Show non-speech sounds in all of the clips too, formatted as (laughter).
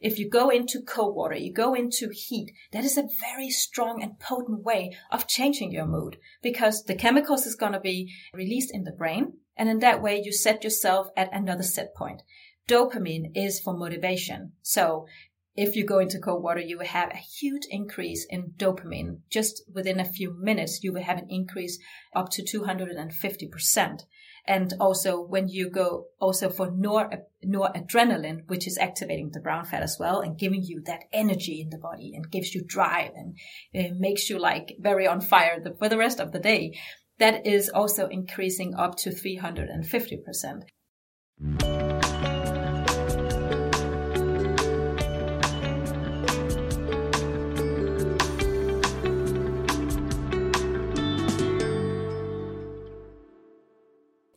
if you go into cold water, you go into heat, that is a very strong and potent way of changing your mood because the chemicals is going to be released in the brain. And in that way, you set yourself at another set point. Dopamine is for motivation. So if you go into cold water, you will have a huge increase in dopamine. Just within a few minutes, you will have an increase up to 250%. And also when you go also for nor, noradrenaline, which is activating the brown fat as well and giving you that energy in the body and gives you drive and uh, makes you like very on fire the, for the rest of the day. That is also increasing up to 350%.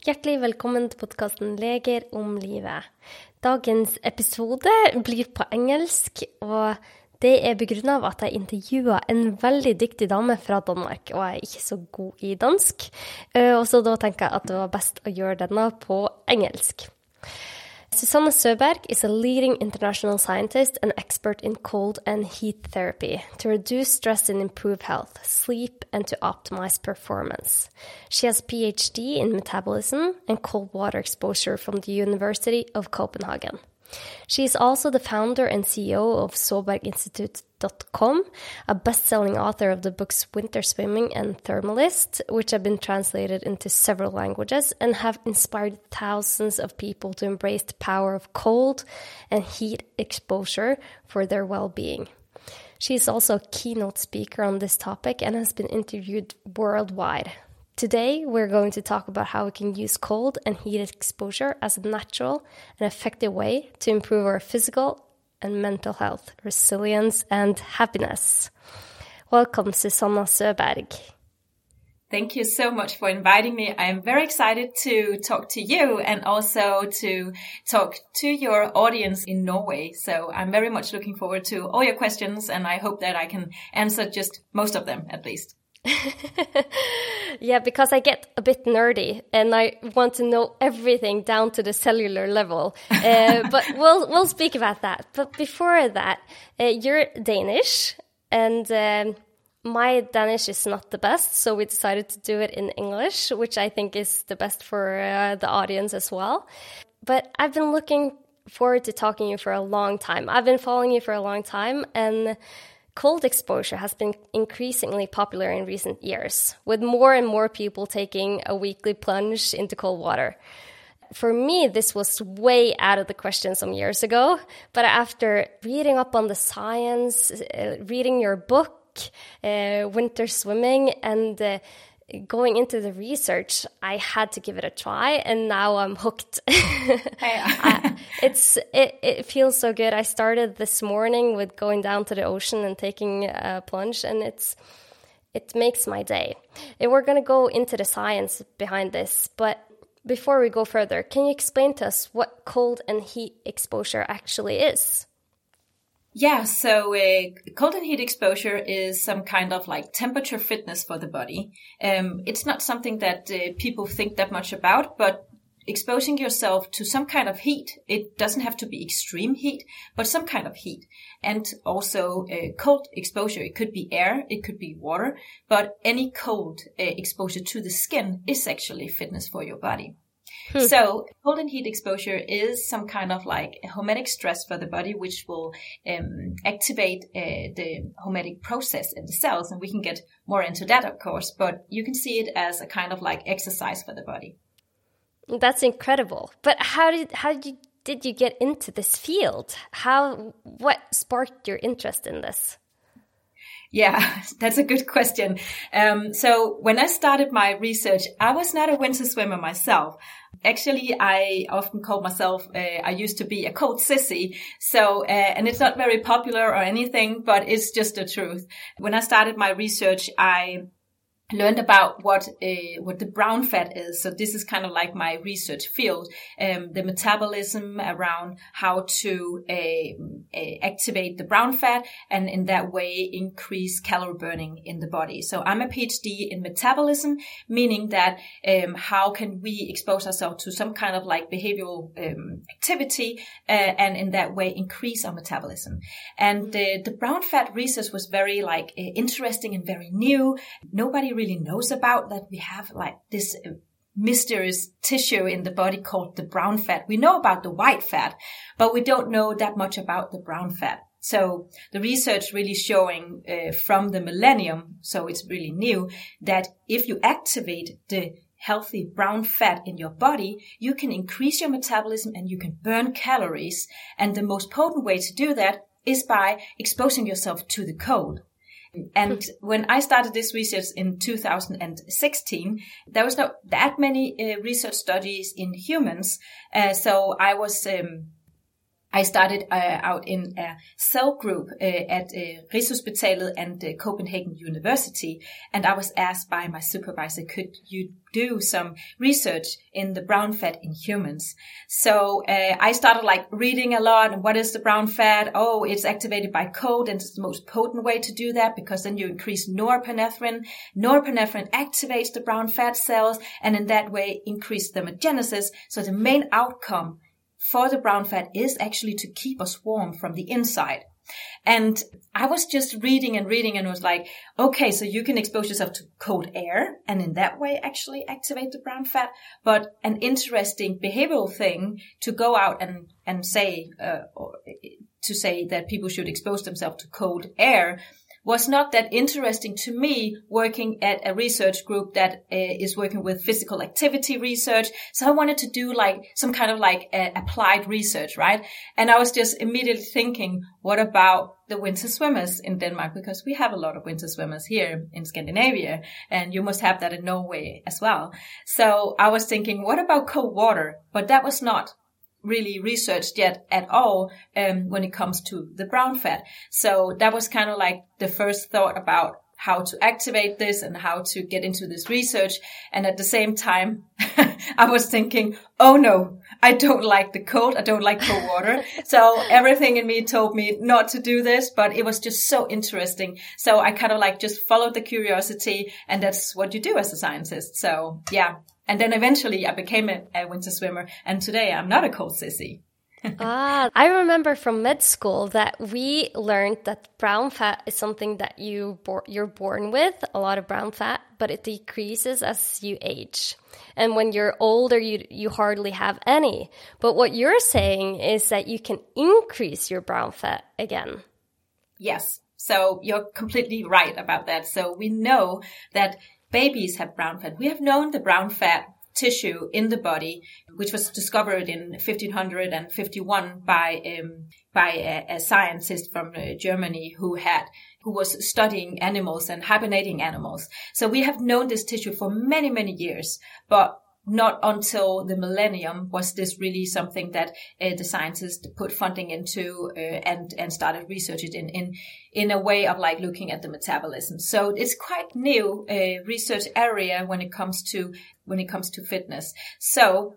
Hjertelig velkommen til podkasten 'Leger om livet'. Dagens episode blir på engelsk, og det er begrunna av at jeg intervjua en veldig dyktig dame fra Danmark, og jeg er ikke så god i dansk. Eh, og så da tenker jeg at det var best å gjøre denne på engelsk. Susanna Søberg is a leading international scientist and expert in cold and heat therapy to reduce stress and improve health, sleep, and to optimize performance. She has a PhD in metabolism and cold water exposure from the University of Copenhagen. She is also the founder and CEO of SoebergInstitute.com, a best selling author of the books Winter Swimming and Thermalist, which have been translated into several languages and have inspired thousands of people to embrace the power of cold and heat exposure for their well being. She is also a keynote speaker on this topic and has been interviewed worldwide. Today, we're going to talk about how we can use cold and heat exposure as a natural and effective way to improve our physical and mental health, resilience, and happiness. Welcome, Susanna Søberg. Thank you so much for inviting me. I am very excited to talk to you and also to talk to your audience in Norway. So I'm very much looking forward to all your questions and I hope that I can answer just most of them at least. (laughs) yeah, because I get a bit nerdy and I want to know everything down to the cellular level. Uh, (laughs) but we'll we'll speak about that. But before that, uh, you're Danish, and um, my Danish is not the best, so we decided to do it in English, which I think is the best for uh, the audience as well. But I've been looking forward to talking to you for a long time. I've been following you for a long time, and Cold exposure has been increasingly popular in recent years, with more and more people taking a weekly plunge into cold water. For me, this was way out of the question some years ago, but after reading up on the science, uh, reading your book, uh, Winter Swimming, and uh, going into the research, I had to give it a try, and now I'm hooked. (laughs) I, it's it, it feels so good. I started this morning with going down to the ocean and taking a plunge, and it's it makes my day. And we're going to go into the science behind this, but before we go further, can you explain to us what cold and heat exposure actually is? Yeah, so uh, cold and heat exposure is some kind of like temperature fitness for the body. Um, it's not something that uh, people think that much about, but exposing yourself to some kind of heat, it doesn't have to be extreme heat, but some kind of heat. And also uh, cold exposure, it could be air, it could be water, but any cold uh, exposure to the skin is actually fitness for your body. So cold and heat exposure is some kind of like a hormetic stress for the body, which will um, activate uh, the hormetic process in the cells. And we can get more into that, of course, but you can see it as a kind of like exercise for the body. That's incredible. But how did, how did you, did you get into this field? How, what sparked your interest in this? Yeah, (laughs) that's a good question. Um, so when I started my research, I was not a winter swimmer myself. Actually, I often call myself, uh, I used to be a cold sissy. So, uh, and it's not very popular or anything, but it's just the truth. When I started my research, I learned about what uh, what the brown fat is. So this is kind of like my research field, um, the metabolism around how to uh, uh, activate the brown fat and in that way increase calorie burning in the body. So I'm a PhD in metabolism, meaning that um, how can we expose ourselves to some kind of like behavioral um, activity uh, and in that way increase our metabolism. And the brown fat research was very like uh, interesting and very new. Nobody really knows about that we have like this mysterious tissue in the body called the brown fat. We know about the white fat, but we don't know that much about the brown fat. So the research really showing uh, from the millennium, so it's really new, that if you activate the healthy brown fat in your body, you can increase your metabolism and you can burn calories. And the most potent way to do that is by exposing yourself to the cold. And when I started this research in 2016, there was not that many uh, research studies in humans. Uh, so I was, um, I started uh, out in a cell group uh, at uh, Rigshospitalet and uh, Copenhagen University, and I was asked by my supervisor, "Could you do some research in the brown fat in humans?" So uh, I started like reading a lot. And what is the brown fat? Oh, it's activated by cold, and it's the most potent way to do that because then you increase norepinephrine. Norepinephrine activates the brown fat cells, and in that way increase thermogenesis. So the main outcome for the brown fat is actually to keep us warm from the inside. And I was just reading and reading and was like, okay, so you can expose yourself to cold air and in that way actually activate the brown fat. But an interesting behavioral thing to go out and, and say, uh, to say that people should expose themselves to cold air was not that interesting to me working at a research group that uh, is working with physical activity research. So I wanted to do like some kind of like uh, applied research, right? And I was just immediately thinking, what about the winter swimmers in Denmark? Because we have a lot of winter swimmers here in Scandinavia and you must have that in Norway as well. So I was thinking, what about cold water? But that was not really researched yet at all um, when it comes to the brown fat. So that was kind of like the first thought about how to activate this and how to get into this research. And at the same time, (laughs) I was thinking, oh no, I don't like the cold. I don't like cold water. (laughs) so everything in me told me not to do this, but it was just so interesting. So I kind of like just followed the curiosity and that's what you do as a scientist. So yeah, and then eventually I became a, a winter swimmer. And today I'm not a cold sissy. (laughs) ah, I remember from med school that we learned that brown fat is something that you bo you're born with, a lot of brown fat, but it decreases as you age. And when you're older, you you hardly have any. But what you're saying is that you can increase your brown fat again. Yes. So you're completely right about that. So we know that babies have brown fat. We have known the brown fat tissue in the body, which was discovered in 1551 by um, by a, a, scientist from uh, Germany who had who was studying animals and hibernating animals. So we have known this tissue for many many years, but not until the millennium was this really something that uh, the scientists put funding into uh, and and started researching in in in a way of like looking at the metabolism. So it's quite new uh, research area when it comes to when it comes to fitness. So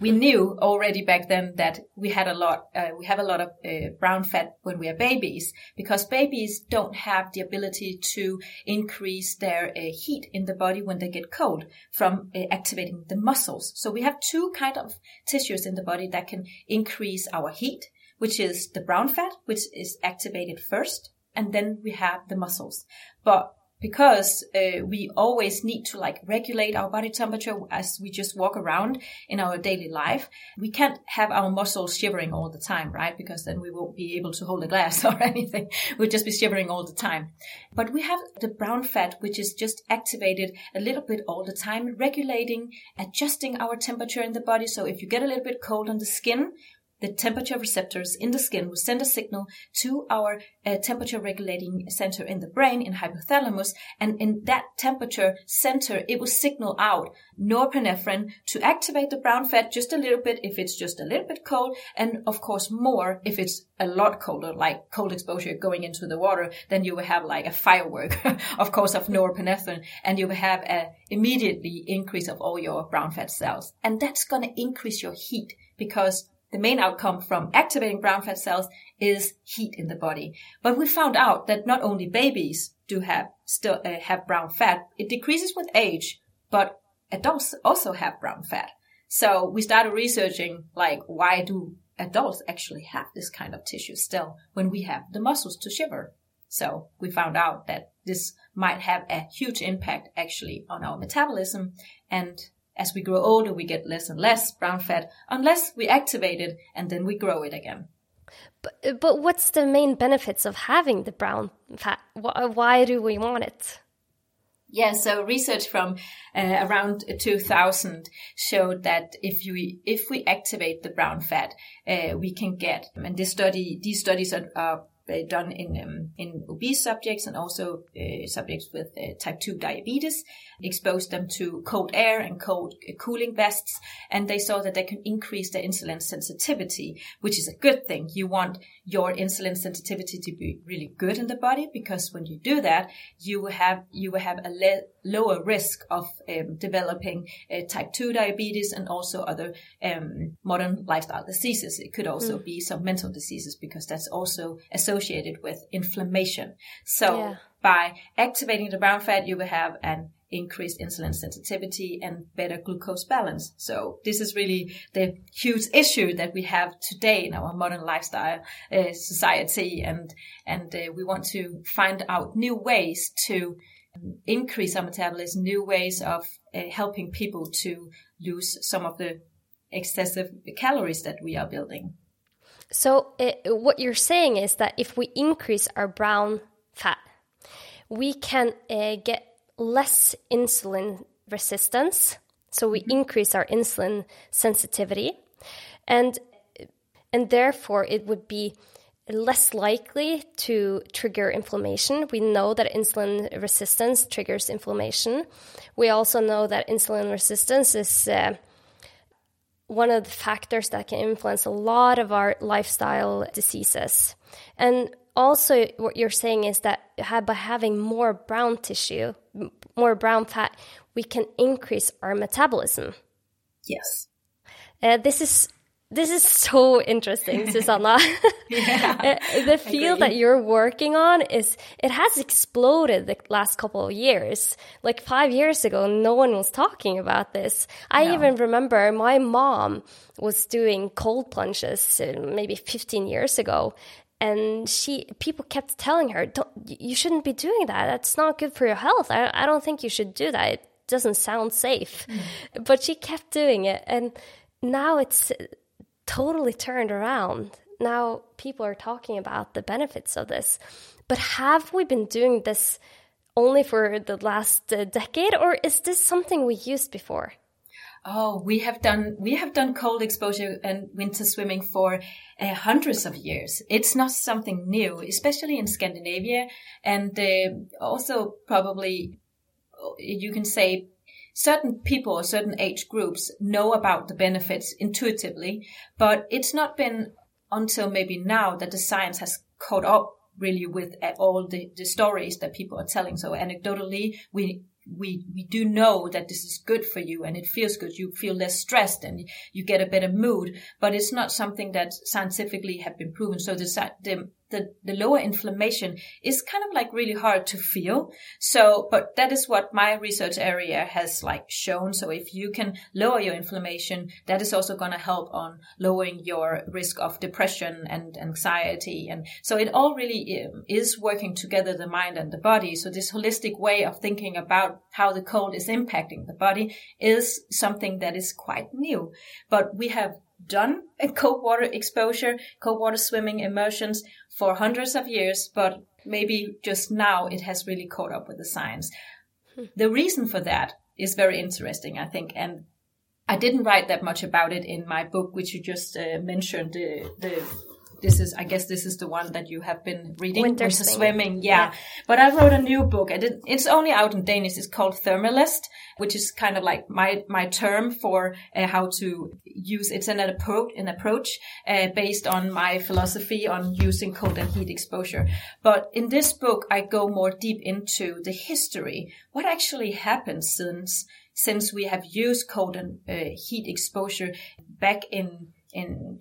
we knew already back then that we had a lot, uh, we have a lot of uh, brown fat when we are babies because babies don't have the ability to increase their uh, heat in the body when they get cold from uh, activating the muscles. So we have two kind of tissues in the body that can increase our heat, which is the brown fat, which is activated first. And then we have the muscles. But because uh, we always need to like regulate our body temperature as we just walk around in our daily life. We can't have our muscles shivering all the time, right? Because then we won't be able to hold a glass (laughs) or anything. We'll just be shivering all the time. But we have the brown fat, which is just activated a little bit all the time, regulating, adjusting our temperature in the body. So if you get a little bit cold on the skin, the temperature receptors in the skin will send a signal to our uh, temperature regulating center in the brain in hypothalamus. And in that temperature center, it will signal out norepinephrine to activate the brown fat just a little bit if it's just a little bit cold. And of course, more if it's a lot colder, like cold exposure going into the water, then you will have like a firework, (laughs) of course, of norepinephrine and you will have a immediately increase of all your brown fat cells. And that's going to increase your heat because the main outcome from activating brown fat cells is heat in the body. But we found out that not only babies do have still uh, have brown fat, it decreases with age, but adults also have brown fat. So we started researching like why do adults actually have this kind of tissue still when we have the muscles to shiver? So we found out that this might have a huge impact actually on our metabolism and as we grow older, we get less and less brown fat unless we activate it and then we grow it again. But, but what's the main benefits of having the brown fat? Why do we want it? Yeah, so research from uh, around 2000 showed that if you if we activate the brown fat, uh, we can get and this study these studies are, are done in um, in obese subjects and also uh, subjects with uh, type 2 diabetes exposed them to cold air and cold cooling vests and they saw that they can increase their insulin sensitivity which is a good thing you want your insulin sensitivity to be really good in the body because when you do that you will have you will have a le- lower risk of um, developing uh, type 2 diabetes and also other um, modern lifestyle diseases it could also mm. be some mental diseases because that's also associated associated with inflammation. So yeah. by activating the brown fat, you will have an increased insulin sensitivity and better glucose balance. So this is really the huge issue that we have today in our modern lifestyle uh, society. And, and uh, we want to find out new ways to increase our metabolism, new ways of uh, helping people to lose some of the excessive calories that we are building. So, it, what you're saying is that if we increase our brown fat, we can uh, get less insulin resistance. So, we mm-hmm. increase our insulin sensitivity, and and therefore it would be less likely to trigger inflammation. We know that insulin resistance triggers inflammation. We also know that insulin resistance is uh, one of the factors that can influence a lot of our lifestyle diseases. And also, what you're saying is that by having more brown tissue, more brown fat, we can increase our metabolism. Yes. Uh, this is this is so interesting, (laughs) Susanna. (laughs) yeah, uh, the field that you're working on is it has exploded the last couple of years. Like five years ago, no one was talking about this. I no. even remember my mom was doing cold plunges uh, maybe 15 years ago, and she people kept telling her, "You shouldn't be doing that. That's not good for your health. I, I don't think you should do that. It doesn't sound safe." Mm. But she kept doing it, and now it's totally turned around. Now people are talking about the benefits of this. But have we been doing this only for the last uh, decade or is this something we used before? Oh, we have done we have done cold exposure and winter swimming for uh, hundreds of years. It's not something new, especially in Scandinavia, and uh, also probably you can say certain people or certain age groups know about the benefits intuitively, but it's not been until maybe now that the science has caught up really with all the, the stories that people are telling. So anecdotally, we we we do know that this is good for you and it feels good. You feel less stressed and you get a better mood, but it's not something that scientifically have been proven. So the the the, the lower inflammation is kind of like really hard to feel. So, but that is what my research area has like shown. So if you can lower your inflammation, that is also going to help on lowering your risk of depression and anxiety. And so it all really um, is working together, the mind and the body. So this holistic way of thinking about how the cold is impacting the body is something that is quite new. But we have done a cold water exposure, cold water swimming immersions for hundreds of years, but maybe just now it has really caught up with the science. Hmm. The reason for that is very interesting, I think, and I didn't write that much about it in my book, which you just uh, mentioned. The, the this is, I guess, this is the one that you have been reading. Winter, Winter Swimming. Yeah. Yeah. But I wrote a new book. Did, it's only out in Danish. It's called Thermalist, which is kind of like my, my term for uh, how to use, it's an approach, an approach, uh, based on my philosophy on using cold and heat exposure. But in this book, I go more deep into the history. What actually happened since, since we have used cold and uh, heat exposure back in, in,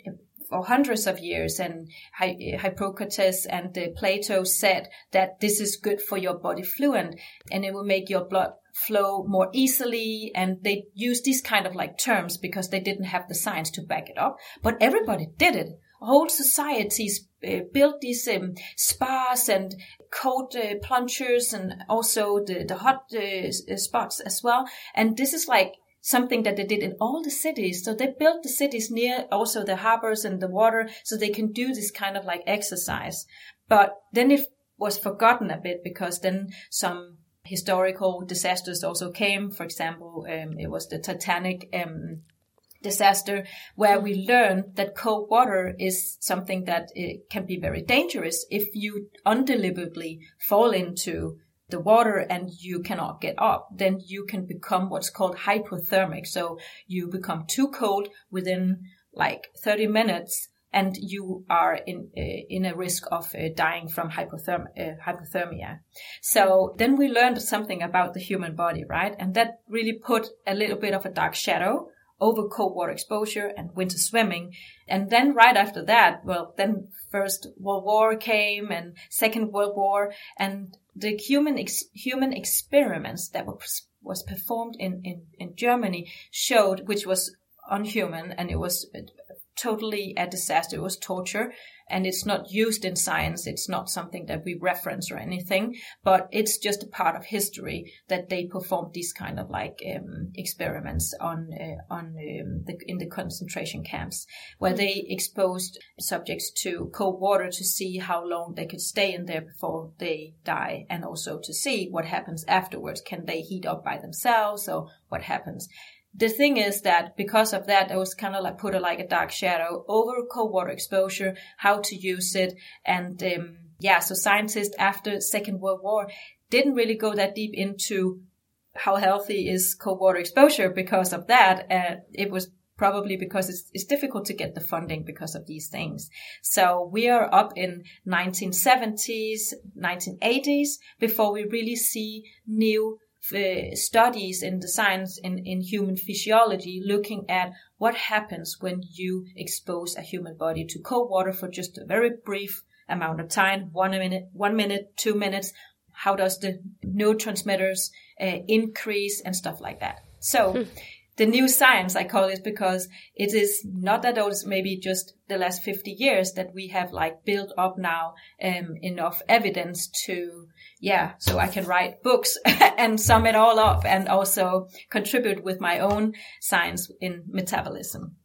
for hundreds of years and Hi- Hippocrates and uh, Plato said that this is good for your body fluid and it will make your blood flow more easily and they use these kind of like terms because they didn't have the science to back it up but everybody did it. Whole societies uh, built these um, spas and cold uh, plungers and also the, the hot uh, uh, spots as well and this is like something that they did in all the cities. So they built the cities near also the harbors and the water so they can do this kind of like exercise. But then it was forgotten a bit because then some historical disasters also came. For example, um, it was the Titanic, um, disaster where we learned that cold water is something that uh, can be very dangerous if you undeliberately fall into the water and you cannot get up, then you can become what's called hypothermic. So you become too cold within like 30 minutes and you are in uh, in a risk of uh, dying from hypotherm- uh, hypothermia. So then we learned something about the human body, right? And that really put a little bit of a dark shadow over cold water exposure and winter swimming. And then right after that, well, then first World War came and Second World War and the human ex- human experiments that were was performed in, in, in Germany showed, which was unhuman and it was totally a disaster. It was torture and it's not used in science. It's not something that we reference or anything, but it's just a part of history that they performed these kind of like um, experiments on uh, on um, the, in the concentration camps where they exposed subjects to cold water to see how long they could stay in there before they die, and also to see what happens afterwards. Can they heat up by themselves, or what happens? The thing is that because of that, it was kind of like put a, like a dark shadow over cold water exposure, how to use it. And, um, yeah, so scientists after Second World War didn't really go that deep into how healthy is cold water exposure because of that. Uh, it was probably because it's, it's difficult to get the funding because of these things. So we are up in 1970s, 1980s before we really see new studies in the science in, in human physiology looking at what happens when you expose a human body to cold water for just a very brief amount of time, one minute, one minute, two minutes. How does the neurotransmitters uh, increase and stuff like that? So the new science, I call it because it is not that old, it's maybe just the last 50 years that we have like built up now um, enough evidence to, yeah, so I can write books (laughs) and sum it all up and also contribute with my own science in metabolism.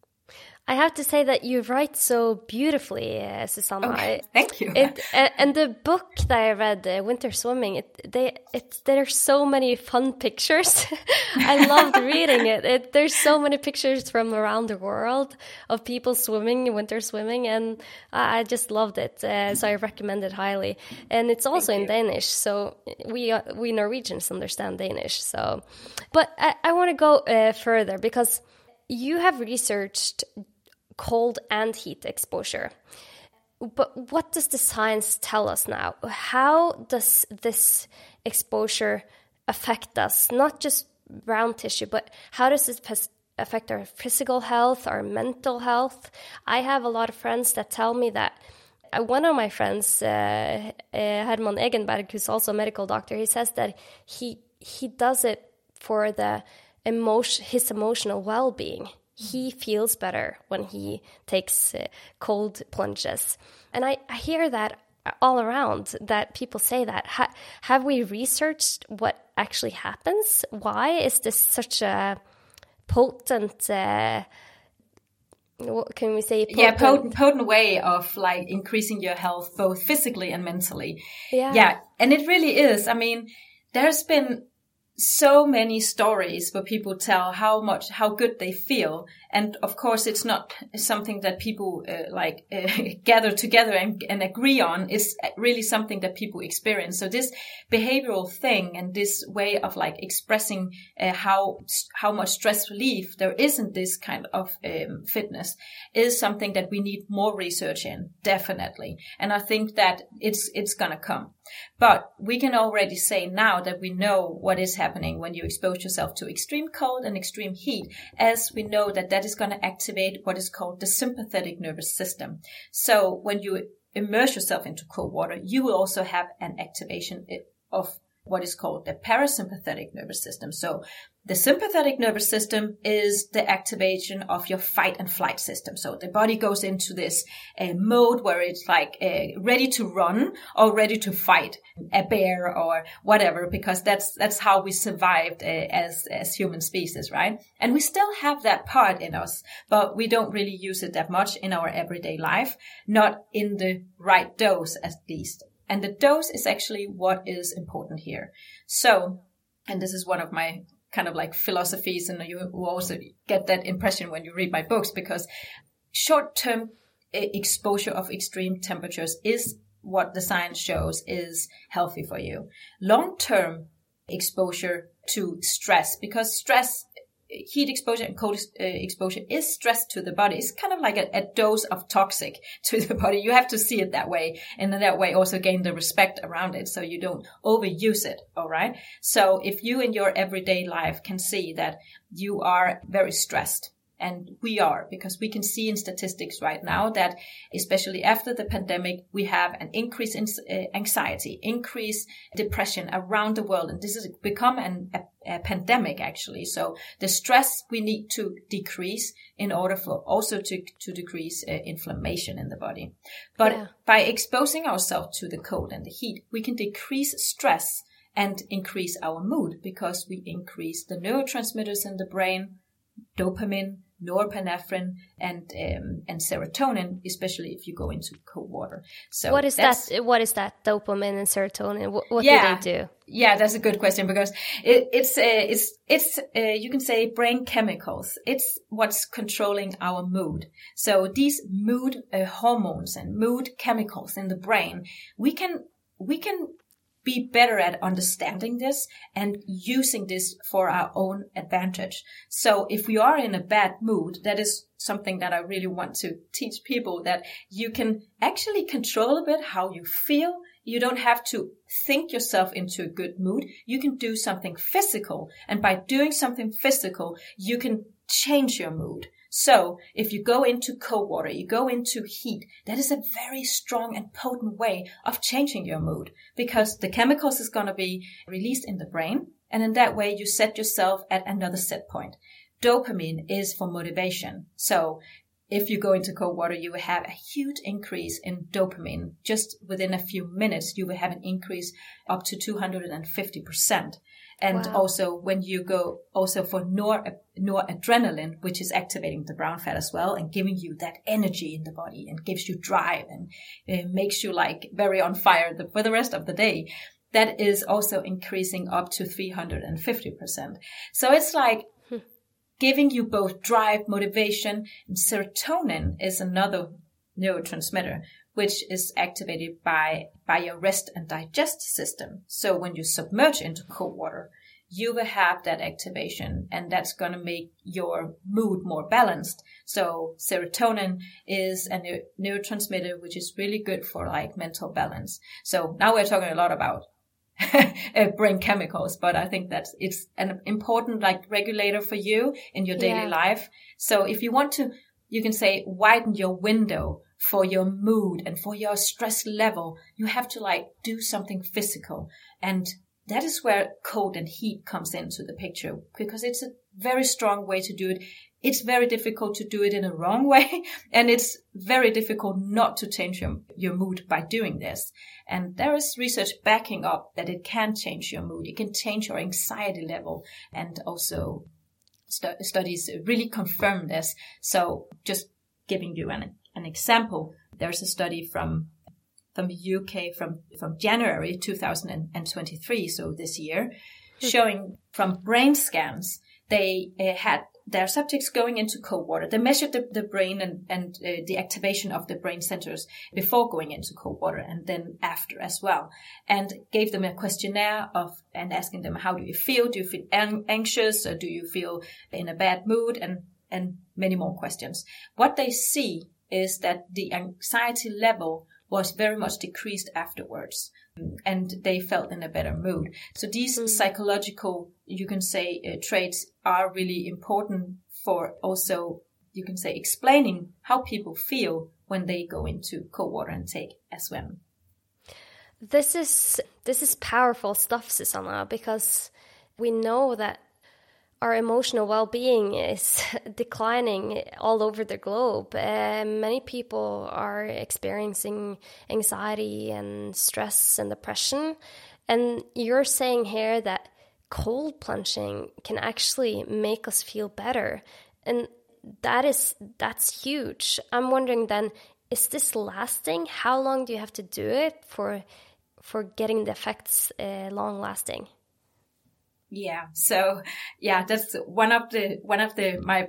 I have to say that you write so beautifully, uh, Susanna. Okay, thank you. It, uh, and the book that I read, uh, Winter Swimming, it, they, it, there's so many fun pictures. (laughs) I loved reading it. it. There's so many pictures from around the world of people swimming, winter swimming, and I, I just loved it. Uh, so I recommend it highly. And it's also in Danish, so we uh, we Norwegians understand Danish. So, but I, I want to go uh, further because you have researched cold and heat exposure. But what does the science tell us now? How does this exposure affect us? Not just brown tissue, but how does pes- affect our physical health, our mental health? I have a lot of friends that tell me that. uh, One of my friends, uh, uh, Herman Egenberg, who's also a medical doctor, he says that he he does it for the emotion, his emotional well-being he feels better when he takes uh, cold plunges. And I, I hear that all around that people say that. Ha- have we researched what actually happens? Why is this such a potent, uh, what can we say? yeah, potent, potent way of like increasing your health, both physically and mentally. Yeah. Yeah. And it really is. I mean, there's been so many stories where people tell how much how good they feel. And of course it's not something that people uh, like uh, (laughs) gather together and, and, agree on. It's really something that people experience. So this behavioral thing and this way of like expressing uh, how how much stress relief there isn't this kind of um, fitness is something that we need more research in definitely. And i think that it's it's gonna come but we can already say now that we know what is happening when you expose yourself to extreme cold and extreme heat, as we know that that is going to activate what is called the sympathetic nervous system. So when you immerse yourself into cold water, you will also have an activation of what is called the parasympathetic nervous system. So the sympathetic nervous system is the activation of your fight and flight system. So the body goes into this uh, mode where it's like uh, ready to run or ready to fight a bear or whatever, because that's that's how we survived uh, as as human species, right? And we still have that part in us, but we don't really use it that much in our everyday life, not in the right dose at least. And the dose is actually what is important here. So, and this is one of my kind of like philosophies and you also get that impression when you read my books because short-term exposure of extreme temperatures is what the science shows is healthy for you. Long-term exposure to stress because stress heat exposure and cold uh, exposure is stress to the body. It's kind of like a, a, dose of toxic (laughs) to the body. You have to see it that way. And in that way also gain the respect around it so you don't overuse it. All right. So if you in your everyday life can see that you are very stressed, and we are because we can see in statistics right now that especially after the pandemic, we have an increase in uh, anxiety, increase depression around the world. And this has become an, a, a pandemic actually. So the stress we need to decrease in order for also to, to decrease uh, inflammation in the body. But yeah. by exposing ourselves to the cold and the heat, we can decrease stress and increase our mood because we increase the neurotransmitters in the brain, dopamine, norepinephrine and um, and serotonin, especially if you go into cold water. So what is that? What is that dopamine and serotonin? What, what yeah, do they do? Yeah, that's a good question because it, it's uh, it's it's uh, you can say brain chemicals. It's what's controlling our mood. So these mood uh, hormones and mood chemicals in the brain, we can we can be better at understanding this and using this for our own advantage. So if we are in a bad mood, that is something that I really want to teach people that you can actually control a bit how you feel. You don't have to think yourself into a good mood. You can do something physical. And by doing something physical, you can change your mood. So if you go into cold water, you go into heat, that is a very strong and potent way of changing your mood because the chemicals is going to be released in the brain. And in that way, you set yourself at another set point. Dopamine is for motivation. So if you go into cold water, you will have a huge increase in dopamine. Just within a few minutes, you will have an increase up to 250%. And wow. also when you go also for nor, noradrenaline, which is activating the brown fat as well and giving you that energy in the body and gives you drive and it makes you like very on fire the, for the rest of the day. That is also increasing up to 350%. So it's like hmm. giving you both drive, motivation, and serotonin is another neurotransmitter, which is activated by, by your rest and digest system. So when you submerge into cold water, you will have that activation and that's going to make your mood more balanced. So serotonin is a neurotransmitter, which is really good for like mental balance. So now we're talking a lot about (laughs) uh, brain chemicals, but I think that it's an important like regulator for you in your daily yeah. life. So if you want to, you can say widen your window for your mood and for your stress level, you have to like do something physical. And that is where cold and heat comes into the picture because it's a very strong way to do it. It's very difficult to do it in a wrong way. (laughs) And it's very difficult not to change your, your mood by doing this. And there is research backing up that it can change your mood. It can change your anxiety level and also st- studies really confirm this. So just giving you an an example, there's a study from from the UK from from January 2023, so this year, showing from brain scans they uh, had their subjects going into cold water. They measured the, the brain and, and uh, the activation of the brain centers before going into cold water and then after as well. And gave them a questionnaire of, and asking them, how do you feel? Do you feel an- anxious or do you feel in a bad mood? And, and many more questions. What they see is that the anxiety level was very much decreased afterwards and they felt in a better mood. So these mm. psychological, you can say, uh, traits are really important for also, you can say, explaining how people feel when they go into cold water and take a swim. This is this is powerful stuff, Susanna, because we know that our emotional well-being is (laughs) declining all over the globe. Uh, many people are experiencing anxiety and stress and depression. And you're saying here that cold plunging can actually make us feel better. And that is that's huge. I'm wondering then is this lasting? How long do you have to do it for for getting the effects uh, long lasting? Yeah. So yeah, that's one of the, one of the, my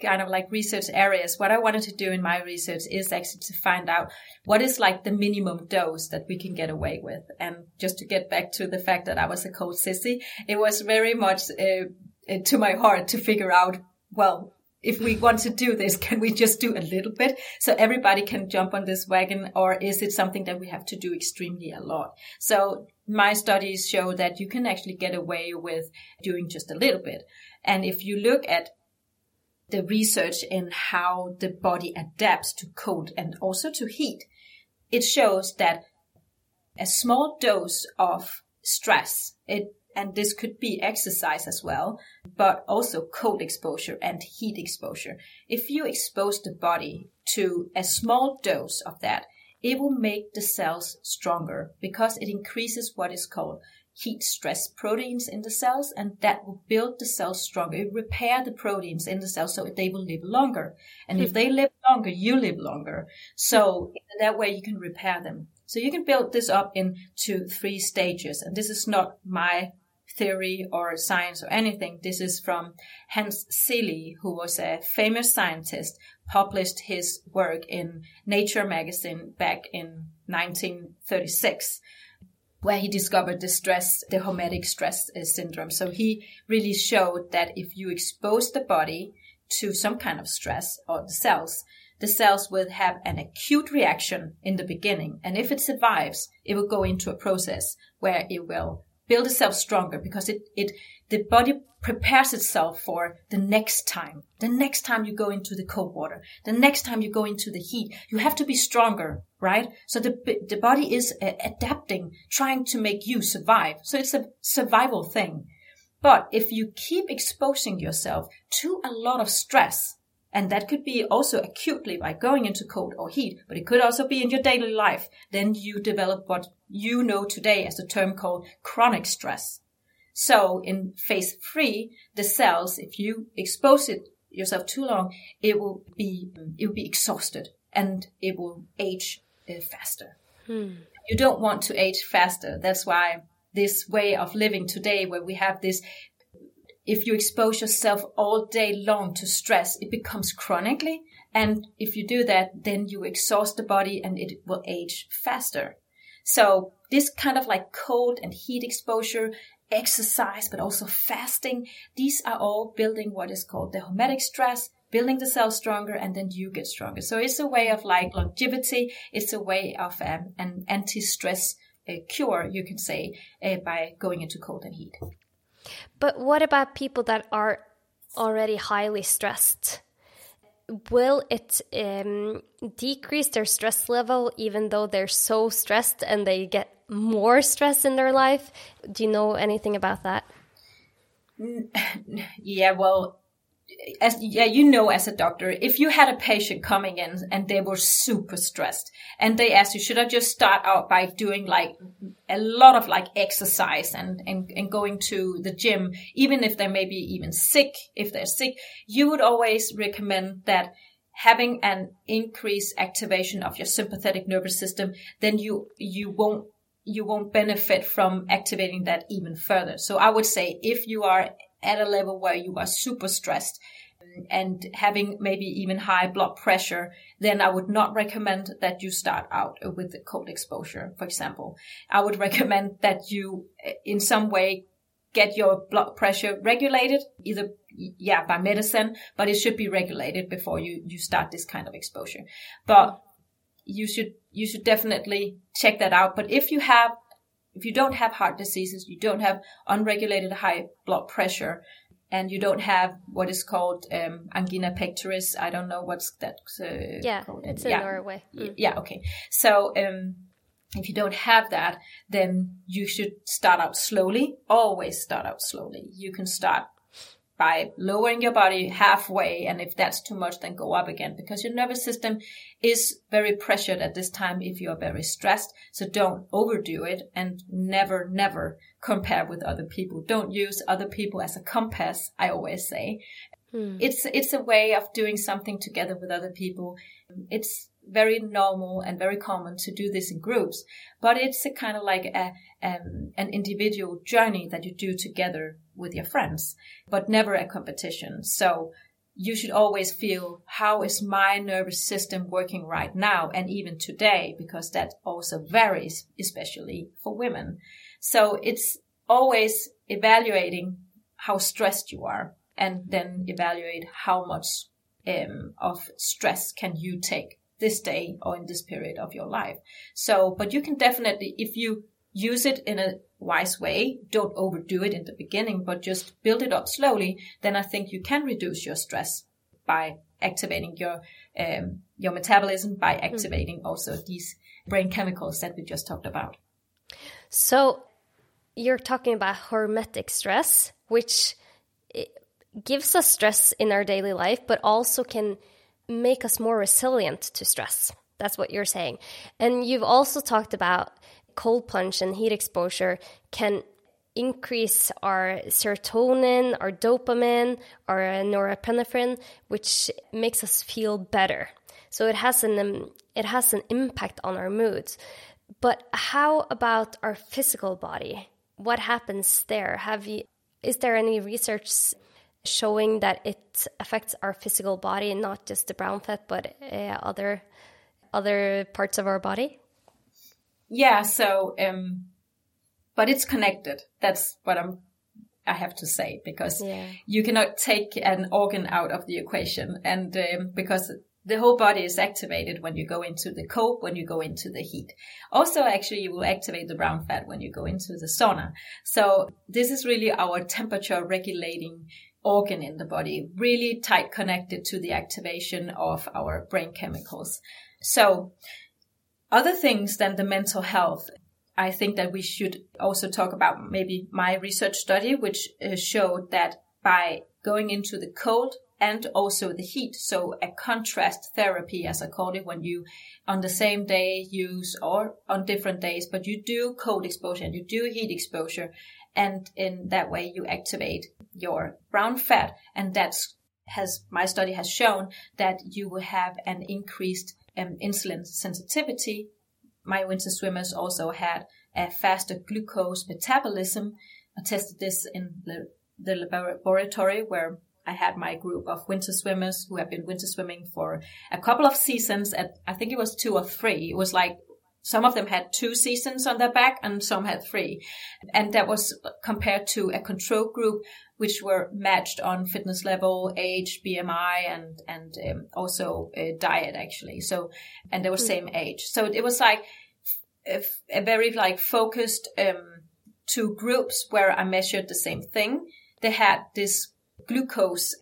kind of like research areas. What I wanted to do in my research is actually to find out what is like the minimum dose that we can get away with. And just to get back to the fact that I was a cold sissy, it was very much uh, to my heart to figure out, well, if we want to do this, can we just do a little bit so everybody can jump on this wagon or is it something that we have to do extremely a lot? So my studies show that you can actually get away with doing just a little bit. And if you look at the research in how the body adapts to cold and also to heat, it shows that a small dose of stress, it and this could be exercise as well, but also cold exposure and heat exposure. If you expose the body to a small dose of that, it will make the cells stronger because it increases what is called heat stress proteins in the cells and that will build the cells stronger. It repair the proteins in the cells so they will live longer. And if hmm. they live longer, you live longer. So that way you can repair them. So you can build this up into three stages. And this is not my theory or science or anything. This is from Hans Selye, who was a famous scientist, published his work in Nature magazine back in 1936 where he discovered the stress, the hormetic stress uh, syndrome. So he really showed that if you expose the body to some kind of stress or the cells, the cells will have an acute reaction in the beginning. And if it survives, it will go into a process where it will build itself stronger because it, it, the body prepares itself for the next time. The next time you go into the cold water, the next time you go into the heat, you have to be stronger, right? So the, the body is uh, adapting, trying to make you survive. So it's a survival thing. But if you keep exposing yourself to a lot of stress, and that could be also acutely by going into cold or heat, but it could also be in your daily life. Then you develop what you know today as a term called chronic stress. So in phase three, the cells, if you expose it yourself too long, it will be, it will be exhausted and it will age uh, faster. Hmm. You don't want to age faster. That's why this way of living today where we have this if you expose yourself all day long to stress, it becomes chronically. And if you do that, then you exhaust the body and it will age faster. So this kind of like cold and heat exposure, exercise, but also fasting, these are all building what is called the hormetic stress, building the cells stronger, and then you get stronger. So it's a way of like longevity. It's a way of um, an anti-stress uh, cure, you can say, uh, by going into cold and heat. But what about people that are already highly stressed? Will it um, decrease their stress level even though they're so stressed and they get more stress in their life? Do you know anything about that? (laughs) Yeah, well, as yeah, you know, as a doctor, if you had a patient coming in and they were super stressed and they asked you, should I just start out by doing like a lot of like exercise and, and, and going to the gym, even if they may be even sick, if they're sick, you would always recommend that having an increased activation of your sympathetic nervous system, then you, you won't you won't benefit from activating that even further. So I would say if you are at a level where you are super stressed and having maybe even high blood pressure, then I would not recommend that you start out with cold exposure, for example. I would (laughs) recommend that you eh, in some way get your blood pressure regulated, either yeah, by medicine, but it should be regulated before you, you start this kind of exposure. But you should, you should definitely check that out. But if you have, if you don't have heart diseases, you don't have unregulated high blood pressure, and you don't have what is called um, angina pectoris. I don't know what's that. Uh, yeah, called. it's in yeah. Norway. Mm. Yeah, okay. So um, if you don't have that, then you should start out slowly. Always start out slowly. You can start by lowering your body halfway. And if that's too much, then go up again because your nervous system is very pressured at this time if you are very stressed. So don't overdo it and never, never compare with other people. Don't use other people as a compass. I always say hmm. it's, it's a way of doing something together with other people. It's, very normal and very common to do this in groups, but it's a kind of like a, um, an individual journey that you do together with your friends, but never a competition. So you should always feel how is my nervous system working right now and even today, because that also varies, especially for women. So it's always evaluating how stressed you are and then evaluate how much um, of stress can you take this day or in this period of your life. So, but you can definitely, if you use it in a wise way, don't overdo it in the beginning, but just build it up slowly, then I think you can reduce your stress by activating your, um, your metabolism, by mm-hmm. activating mm-hmm. also these brain chemicals that we just talked about. So you're talking about hormetic stress, which gives us stress in our daily life, but also can make us more resilient to stress. That's what you're saying. And you've also talked about cold plunge and heat exposure can increase our serotonin, our dopamine, our norepinephrine, which makes us feel better. So it has an um, it has an impact on our moods. But how about our physical body? What happens there? Have you is there any research showing that it affects our physical body, not just the brown fat, but uh, other other parts of our body? Yeah. So, um, but it's connected. That's what I'm. I have to say because yeah. you cannot take an organ out of the equation, and um, because the whole body is activated when you go into the cold, when you go into the heat. Also, actually, you will activate the brown fat when you go into the sauna. So this is really our temperature regulating organ in the body, really tight connected to the activation of our brain chemicals. So other things than the mental health, I think that we should also talk about maybe my research study, which uh, showed that by going into the cold and also the heat. So a contrast therapy, as I call it, when you on the same day use or on different days, but you do cold exposure and you do heat exposure and in that way you activate your brown fat and that's has my study has shown that you will have an increased um, insulin sensitivity my winter swimmers also had a faster glucose metabolism i tested this in the, the laboratory where I had my group of winter swimmers who have been winter swimming for a couple of seasons at, I think it was two or three. It was like some of them had two seasons on their back and some had three. And that was compared to a control group, which were matched on fitness level, age, BMI, and, and um, also diet actually. So, and they were mm. same age. So it was like a, a very like focused, um, two groups where I measured the same thing. They had this glucose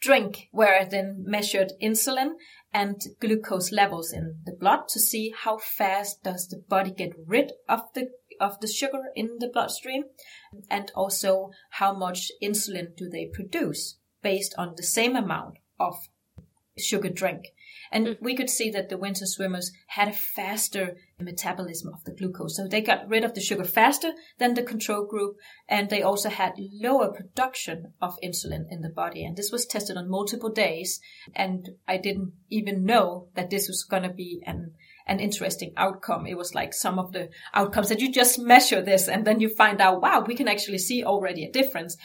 drink where I then measured insulin and glucose levels in the blood to see how fast does the body get rid of the of the sugar in the bloodstream and also how much insulin do they produce based on the same amount of sugar drink and mm. we could see that the winter swimmers had a faster metabolism of the glucose. So they got rid of the sugar faster than the control group. And they also had lower production of insulin in the body. And this was tested on multiple days. And I didn't even know that this was going to be an, an interesting outcome. It was like some of the outcomes that you just measure this and then you find out, wow, we can actually see already a difference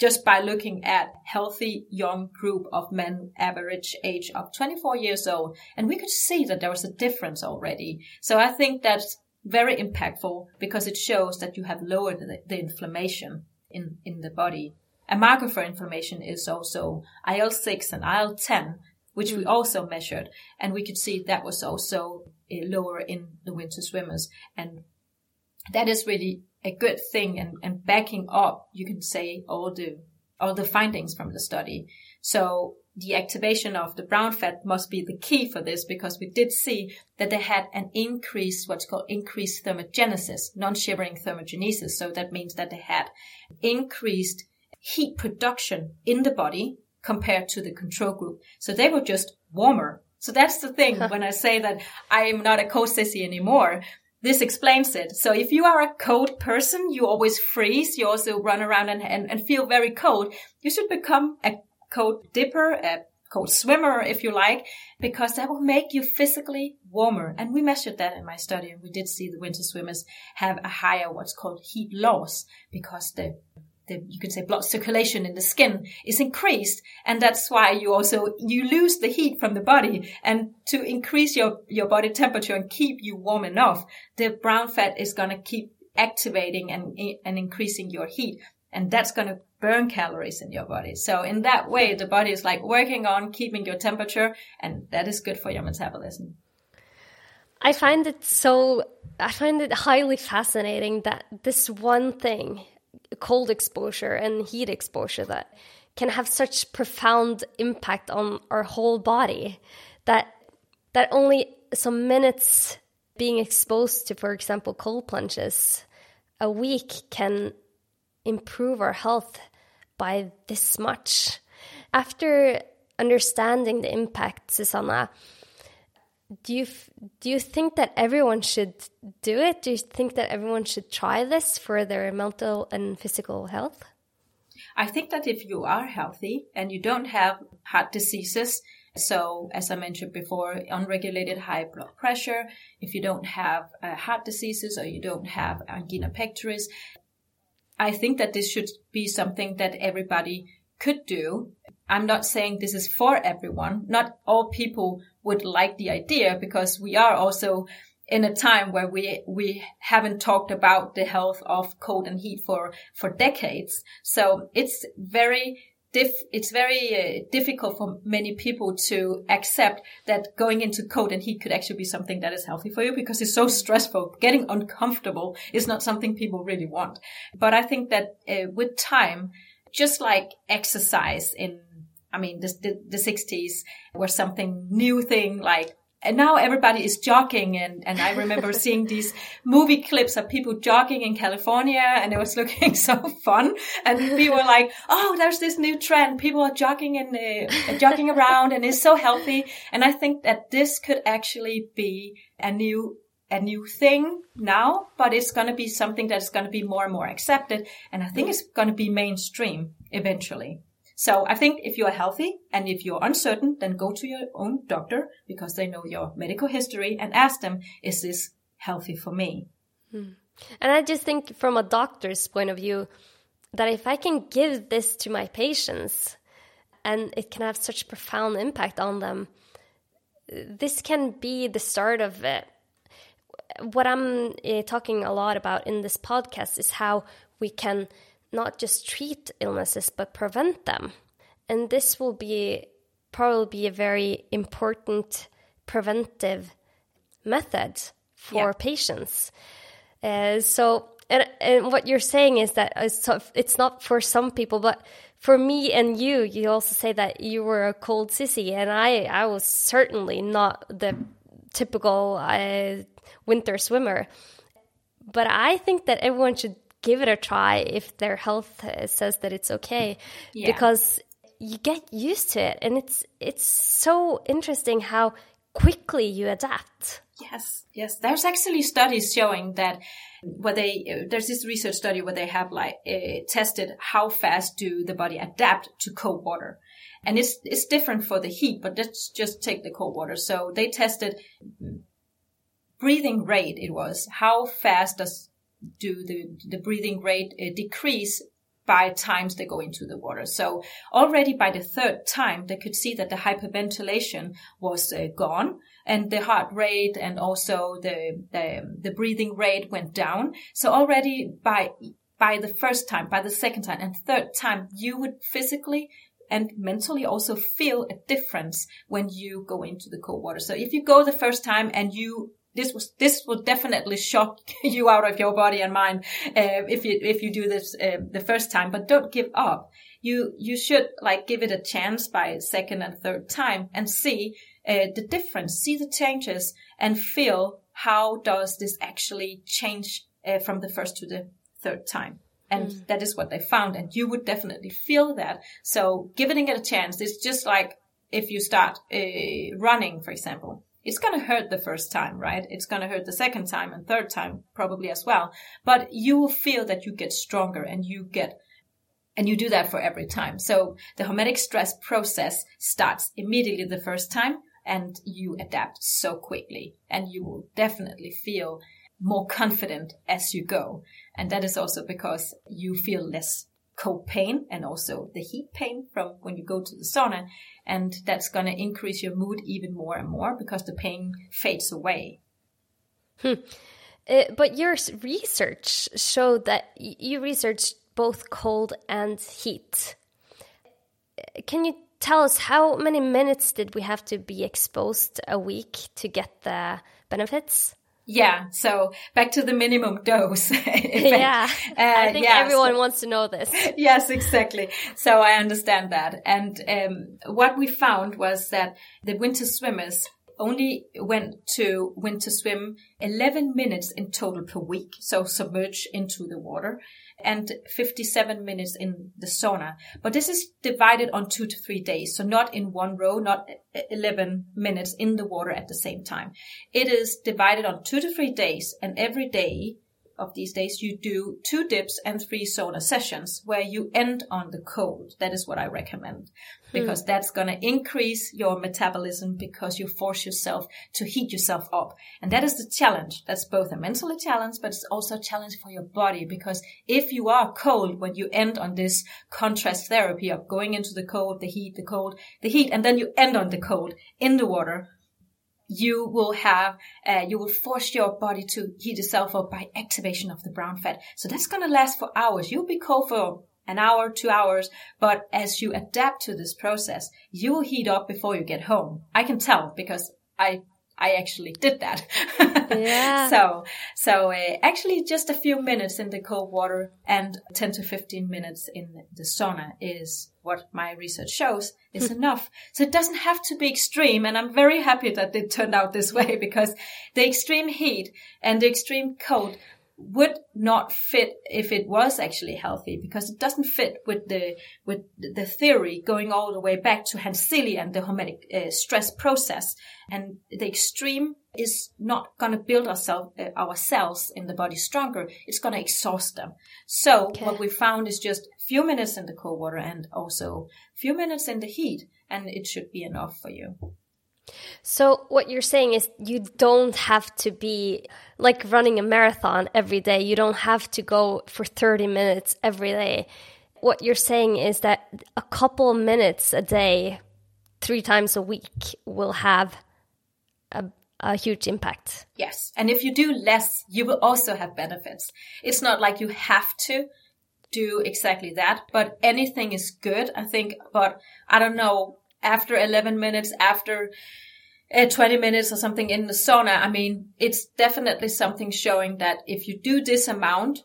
just by looking at healthy young group of men average age of 24 years old and we could see that there was a difference already so i think that's very impactful because it shows that you have lowered the, the inflammation in in the body a marker for inflammation is also il-6 and il-10 which we mm. also measured and we could see that was also uh, lower in the winter swimmers and that is really a good thing and, and backing up, you can say, all the, all the findings from the study. So the activation of the brown fat must be the key for this because we did see that they had an increased, what's called increased thermogenesis, non-shivering thermogenesis. So that means that they had increased heat production in the body compared to the control group. So they were just warmer. So that's the thing when I say that I am not a cold sissy anymore this explains it. So if you are a cold person, you always freeze. You also run around and, and, and feel very cold. You should become a cold dipper, a cold swimmer, if you like, because that will make you physically warmer. And we measured that in my study and we did see the winter swimmers have a higher what's called heat loss because the the, you could say blood circulation in the skin is increased. And that's why you also, you lose the heat from the body. And to increase your, your body temperature and keep you warm enough, the brown fat is going to keep activating and, and increasing your heat. And that's going to burn calories in your body. So in that way, the body is like working on keeping your temperature and that is good for your metabolism. I find it so, I find it highly fascinating that this one thing cold exposure and heat exposure that can have such profound impact on our whole body that that only some minutes being exposed to for example cold plunges a week can improve our health by this much. After understanding the impact susanna do you do you think that everyone should do it? Do you think that everyone should try this for their mental and physical health? I think that if you are healthy and you don't have heart diseases, so as I mentioned before, unregulated high blood pressure, if you don't have uh, heart diseases or you don't have angina pectoris, I think that this should be something that everybody could do. I'm not saying this is for everyone. Not all people would like the idea because we are also in a time where we we haven't talked about the health of cold and heat for for decades. So it's very diff, it's very uh, difficult for many people to accept that going into cold and heat could actually be something that is healthy for you because it's so stressful. Getting uncomfortable is not something people really want. But I think that uh, with time, just like exercise in I mean, the, the, the 60s was something new thing like and now everybody is jogging and, and I remember (laughs) seeing these movie clips of people jogging in California and it was (laughs) looking so fun. And people were like, Oh, there's this new trend. People are jogging and uh, jogging around and it's so healthy. And I think that this could actually be a new a new thing now, but it's going to be something that's going to be more and more accepted. And I think it's going to be mainstream eventually. So I think if you're healthy and if you're uncertain, then go to your own doctor because they know your medical history and ask them, is this healthy for me? Hmm. And I just think from a doctor's point of view, that if I can give this to my patients and it can have such profound impact on them, this can be the start of it. What I'm uh, talking a lot about in this podcast is how we can not just treat illnesses but prevent them. And this will be probably be a very important preventive method for yeah. patients. Uh, so, and, and what you're saying is that it's not for some people, but for me and you, you also say that you were a cold sissy, and I, I was certainly not the typical uh, winter swimmer. But I think that everyone should give it a try if their health says that it's okay. Yeah. because you get used to it and it's it's so interesting how quickly you adapt. Yes yes. There's actually studies showing that where they there's this research study where they have like uh, tested how fast do the body adapt to cold water. And it's it's different for the heat but let's just take the cold water. So they tested breathing rate it was. How fast does do the, the breathing rate uh, decrease by times they go into the water. So already by the third time, they could see that the hyperventilation was uh, gone and the heart rate and also the, the, the breathing rate went down. So already by, by the first time, by the second time and third time, you would physically and mentally also feel a difference when you go into the cold water. So if you go the first time and you this was this will definitely shock (laughs) you out of your body and mind uh, if you if you do this uh, the first time. But don't give up. You you should like give it a chance by second and third time and see uh, the difference see the changes and feel how does this actually change uh, from the first to the third time. And mm. that is what they found and you would definitely feel that. So giving it a chance it's just like if you start uh, running for example it's going to hurt the first time, right? It's going to hurt the second time and third time probably as well. But you will feel that you get stronger and you get, and you do that for every time. So the hormetic stress process starts immediately the first time and you adapt so quickly and you will definitely feel more confident as you go. And that is also because you feel less cold pain and also the heat pain from when you go to the sauna. And that's going to increase your mood even more and more because the pain fades away. Hmm. Uh, but your research showed that you researched both cold and heat. Can you tell us how many minutes did we have to be exposed a week to get the benefits? Yeah. So back to the minimum dose. (laughs) yeah. Uh, I think yeah, everyone so, wants to know this. (laughs) yes, exactly. So I understand that. And um, what we found was that the winter swimmers only went to winter swim 11 minutes in total per week. So submerge into the water and 57 minutes in the sauna. But this is divided on two to three days. So not in one row, not 11 minutes in the water at the same time. It is divided on two to three days and every day of these days, you do two dips and three sauna sessions where you end on the cold. That is what I recommend because hmm. that's going to increase your metabolism because you force yourself to heat yourself up. And that is the challenge. That's both a mental challenge, but it's also a challenge for your body because if you are cold when you end on this contrast therapy of going into the cold, the heat, the cold, the heat, and then you end on the cold in the water, you will have, uh, you will force your body to heat itself up by activation of the brown fat. So that's going to last for hours. You'll be cold for an hour, two hours, but as you adapt to this process, you will heat up before you get home. I can tell because I I actually did that. Yeah. (laughs) so, so uh, actually just a few minutes in the cold water and 10 to 15 minutes in the sauna is what my research shows is hmm. enough. So it doesn't have to be extreme. And I'm very happy that it turned out this way (laughs) because the extreme heat and the extreme cold would not fit if it was actually healthy because it doesn't fit with the with the theory going all the way back to Hans Selye and the hormetic uh, stress process. And the extreme is not going to build ourselves uh, our cells in the body stronger it's going to exhaust them. So okay. what we found is just a few minutes in the cold water and also a few minutes in the heat and it should be enough for you so, what you're saying is you don't have to be like running a marathon every day. You don't have to go for 30 minutes every day. What you're saying is that a couple minutes a day, three times a week, will have a, a huge impact. Yes. And if you do less, you will also have benefits. It's not like you have to do exactly that, but anything is good, I think. But I don't know, after 11 minutes, after uh, 20 minutes or something in the sauna, I mean, it's definitely something showing that if you do this amount,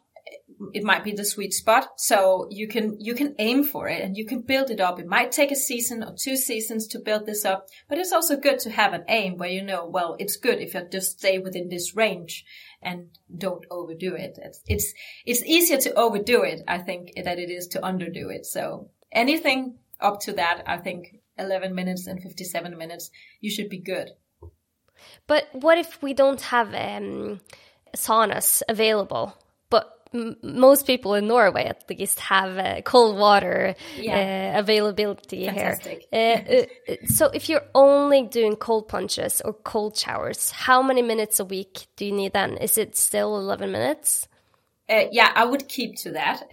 it might be the sweet spot. So you can, you can aim for it and you can build it up. It might take a season or two seasons to build this up, but it's also good to have an aim where you know, well, it's good if you just stay within this range and don't overdo it. It's, it's, it's easier to overdo it, I think, than it is to underdo it. So anything up to that, I think 11 minutes and 57 minutes, you should be good. But what if we don't have um, saunas available, but most people in Norway at least have uh, cold water yeah. uh, availability Fantastic. here. Uh, uh, so if you're only doing cold plunges or cold showers, how many minutes a week do you need then? Is it still 11 minutes? Uh, yeah, I would keep to that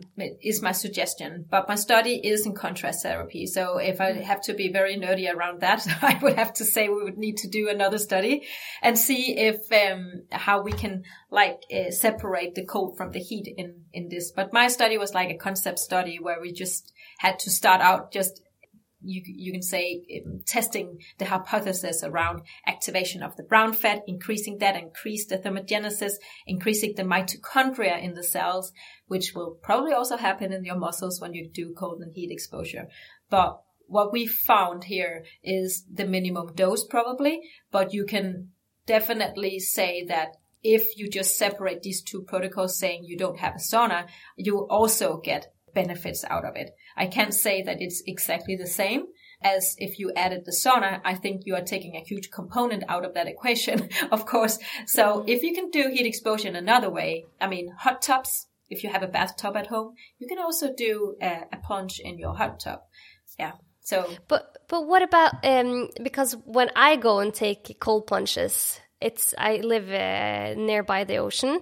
is my suggestion. But my study is in contrast therapy. So if I have to be very nerdy around that, (laughs) I would have to say we would need to do another study and see if, um, how we can like uh, separate the cold from the heat in, in this. But my study was like a concept study where we just had to start out just you, you can say um, testing the hypothesis around activation of the brown fat, increasing that, increase the thermogenesis, increasing the mitochondria in the cells, which will probably also happen in your muscles when you do cold and heat exposure. But what we found here is the minimum dose probably, but you can definitely say that if you just separate these two protocols saying you don't have a sauna, you also get benefits out of it. I can't say that it's exactly the same as if you added the sauna. I think you are taking a huge component out of that equation, (laughs) of course. So if you can do heat exposure in another way, I mean, hot tubs, if you have a bathtub at home, you can also do a, a plunge in your hot tub. Yeah. So, but but what about um because when I go and take cold plunges, it's I live uh, nearby the ocean,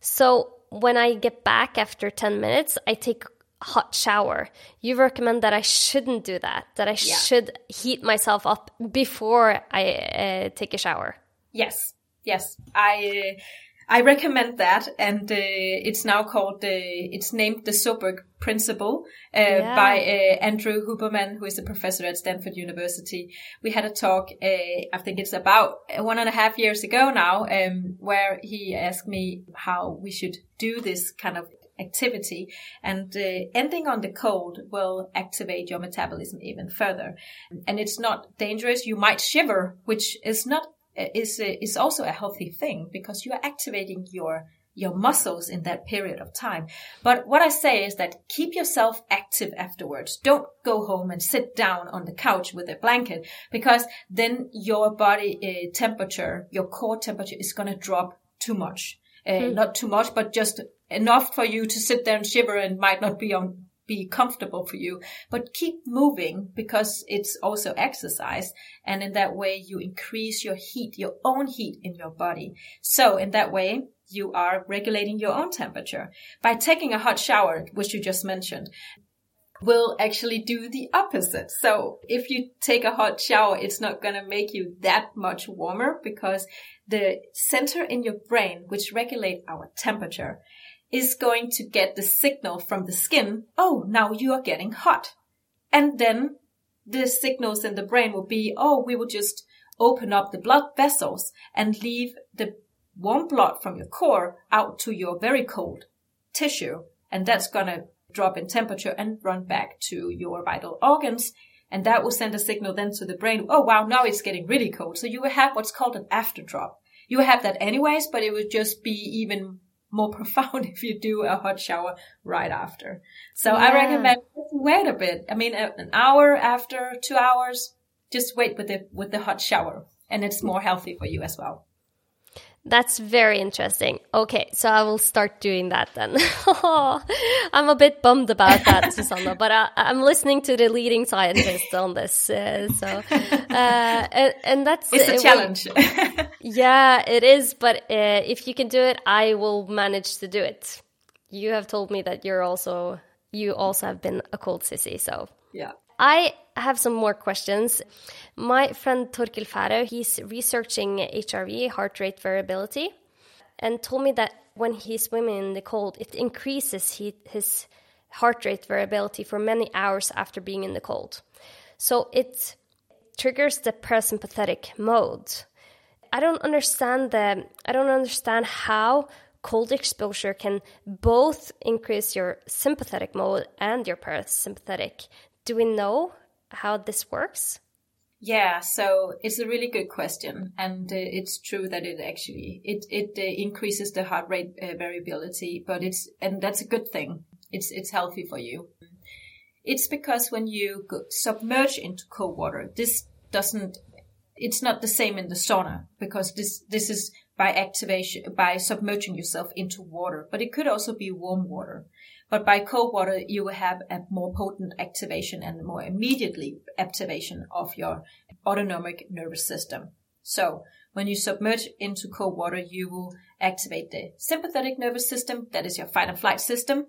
so when I get back after ten minutes, I take hot shower. You recommend that I shouldn't do that, that I yeah. should heat myself up before I uh, take a shower. Yes, yes. I. Uh, I recommend that, and uh, it's now called, uh, it's named the Søberg Principle uh, yeah. by uh, Andrew Huberman, who is a professor at Stanford University. We had a talk, uh, I think it's about one and a half years ago now, um, where he asked me how we should do this kind of activity and uh, ending on the cold will activate your metabolism even further and it's not dangerous you might shiver which is not is is also a healthy thing because you are activating your your muscles in that period of time. But what I say is that keep yourself active afterwards. Don't go home and sit down on the couch with a blanket because then your body uh, temperature, your core temperature is going to drop too much. Uh, mm. Not too much, but just enough for you to sit there and shiver and might not be on be comfortable for you, but keep moving because it's also exercise. And in that way, you increase your heat, your own heat in your body. So in that way, you are regulating your own temperature by taking a hot shower, which you just mentioned will actually do the opposite. So if you take a hot shower, it's not going to make you that much warmer because the center in your brain, which regulate our temperature, is going to get the signal from the skin, oh, now you are getting hot. And then the signals in the brain will be, oh, we will just open up the blood vessels and leave the warm blood from your core out to your very cold tissue. And that's going to drop in temperature and run back to your vital organs. And that will send a signal then to the brain. Oh, wow. Now it's getting really cold. So you will have what's called an after drop. You will have that anyways, but it would just be even more (laughs) profound if you do a hot shower right after. So yeah. I recommend wait a bit. I mean, an hour after two hours, just wait with the, with the hot shower and it's more healthy for you as well. That's very interesting. Okay, so I will start doing that then. (laughs) I'm a bit bummed about that, (laughs) Susanna, but I, am listening to the leading scientist on this. Uh, so, uh, and, and, that's it's a uh, challenge. (laughs) yeah, it is. But uh, if you can do it, I will manage to do it. You have told me that you're also you also have been a cold sissy, so yeah. I have some more questions. My friend Torkil Faro, he's researching HRV, heart rate variability, and told me that when he's swimming in the cold, it increases he, his heart rate variability for many hours after being in the cold. So it triggers the parasympathetic mode. I don't understand the I don't understand how cold exposure can both increase your sympathetic mode and your parasympathetic do we know how this works? Yeah, so it's a really good question, and uh, it's true that it actually it it uh, increases the heart rate uh, variability, but it's and that's a good thing. It's it's healthy for you. It's because when you go, submerge into cold water, this doesn't. It's not the same in the sauna because this this is by activation, by submerging yourself into water, but it could also be warm water. But by cold water, you will have a more potent activation and more immediately activation of your autonomic nervous system. So when you submerge into cold water, you will activate the sympathetic nervous system. That is your fight and flight system.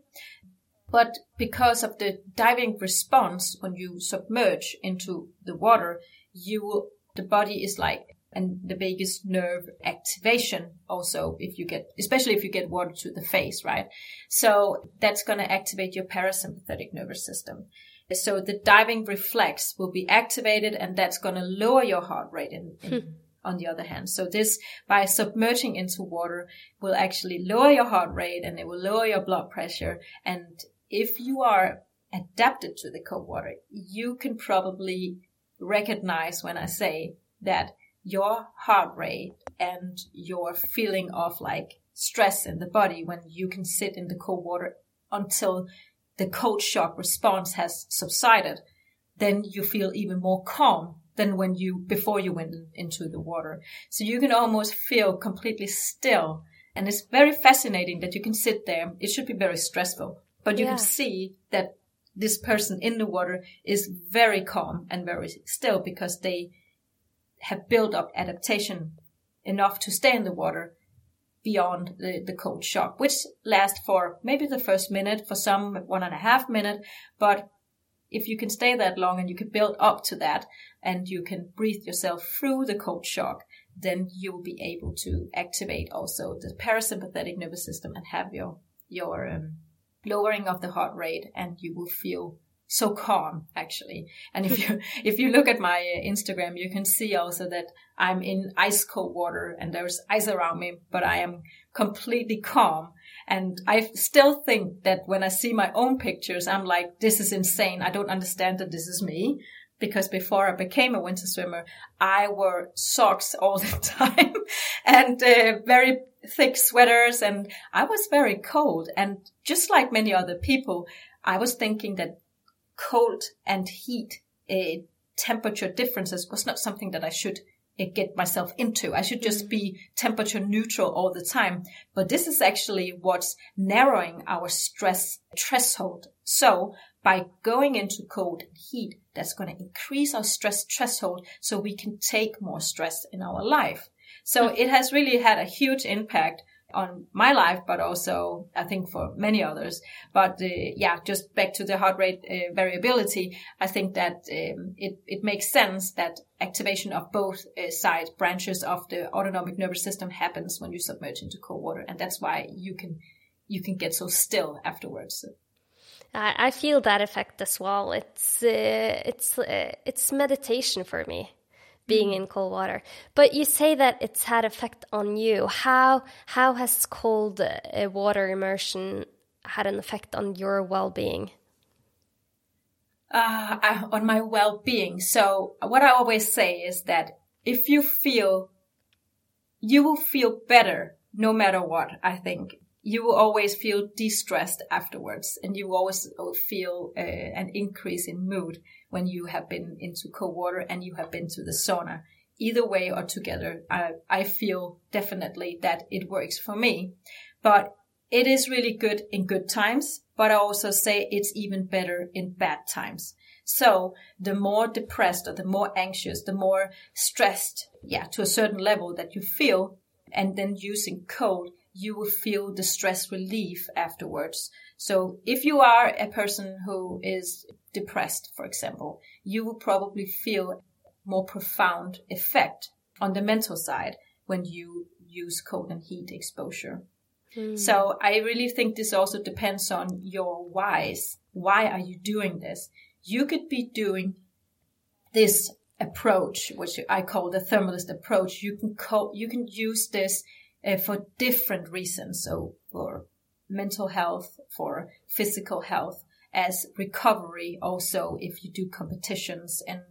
But because of the diving response, when you submerge into the water, you will, the body is like, and the vagus nerve activation also if you get, especially if you get water to the face, right? So that's going to activate your parasympathetic nervous system. So the diving reflex will be activated and that's going to lower your heart rate in, in hmm on the other hand. So this, by submerging into water, will actually lower your heart rate and it will lower your blood pressure. And if you are adapted to the cold water, you can probably recognize when I say that your heart rate and your feeling of like stress in the body when you can sit in the cold water until the cold shock response has subsided, then you feel even more calm than when you, before you went into the water. So you can almost feel completely still. And it's very fascinating that you can sit there. It should be very stressful, but you yeah. can see that this person in the water is very calm and very still because they have built up adaptation enough to stay in the water beyond the, the cold shock, which lasts for maybe the first minute, for some one and a half minute, but if you can stay that long and you can build up to that and you can breathe yourself through the cold shock, then you'll be able to activate also the parasympathetic nervous system and have your, your um, lowering of the heart rate and you will feel so calm actually. And if you, (laughs) if you look at my uh, Instagram, you can see also that I'm in ice cold water and there's ice around me, but I am completely calm and I still think that when I see my own pictures, I'm like, this is insane. I don't understand that this is me. Because before I became a winter swimmer, I wore socks all (laughs) the time and uh, very thick sweaters and I was very cold. And just like many other people, I was thinking that cold and heat uh, temperature differences was not something that I should get myself into. I should just mm. be temperature neutral all the time. But this is actually what's narrowing our stress threshold. So by going into cold and heat, that's going to increase our stress threshold so we can take more stress in our life. So mm. it has really had a huge impact on my life, but also I think for many others. But uh, yeah, just back to the heart rate uh, variability, I think that um, it it makes sense that activation of both uh, side branches of the autonomic nervous system happens when you submerge into cold water, and that's why you can you can get so still afterwards. I feel that effect as well. It's uh, it's uh, it's meditation for me being mm. in cold water. But you say that it's had effect on you. How how has cold uh, water immersion had an effect on your well-being? Uh, on my well-being. So what I always say is that if you feel, you will feel better no matter what. I think you will always feel de-stressed afterwards, and you always feel uh, an increase in mood when you have been into cold water and you have been to the sauna. Either way or together, I, I feel definitely that it works for me. But it is really good in good times, but I also say it's even better in bad times. So the more depressed or the more anxious, the more stressed, yeah, to a certain level that you feel, and then using cold, you will feel the stress relief afterwards. So if you are a person who is depressed, for example, you will probably feel more profound effect on the mental side when you use cold and heat exposure. Mm. So I really think this also depends on your whys. Why are you doing this? You could be doing this approach, which I call the thermalist approach. You can call, you can use this uh, for different reasons. So for mental health, for physical health, as recovery also if you do competitions and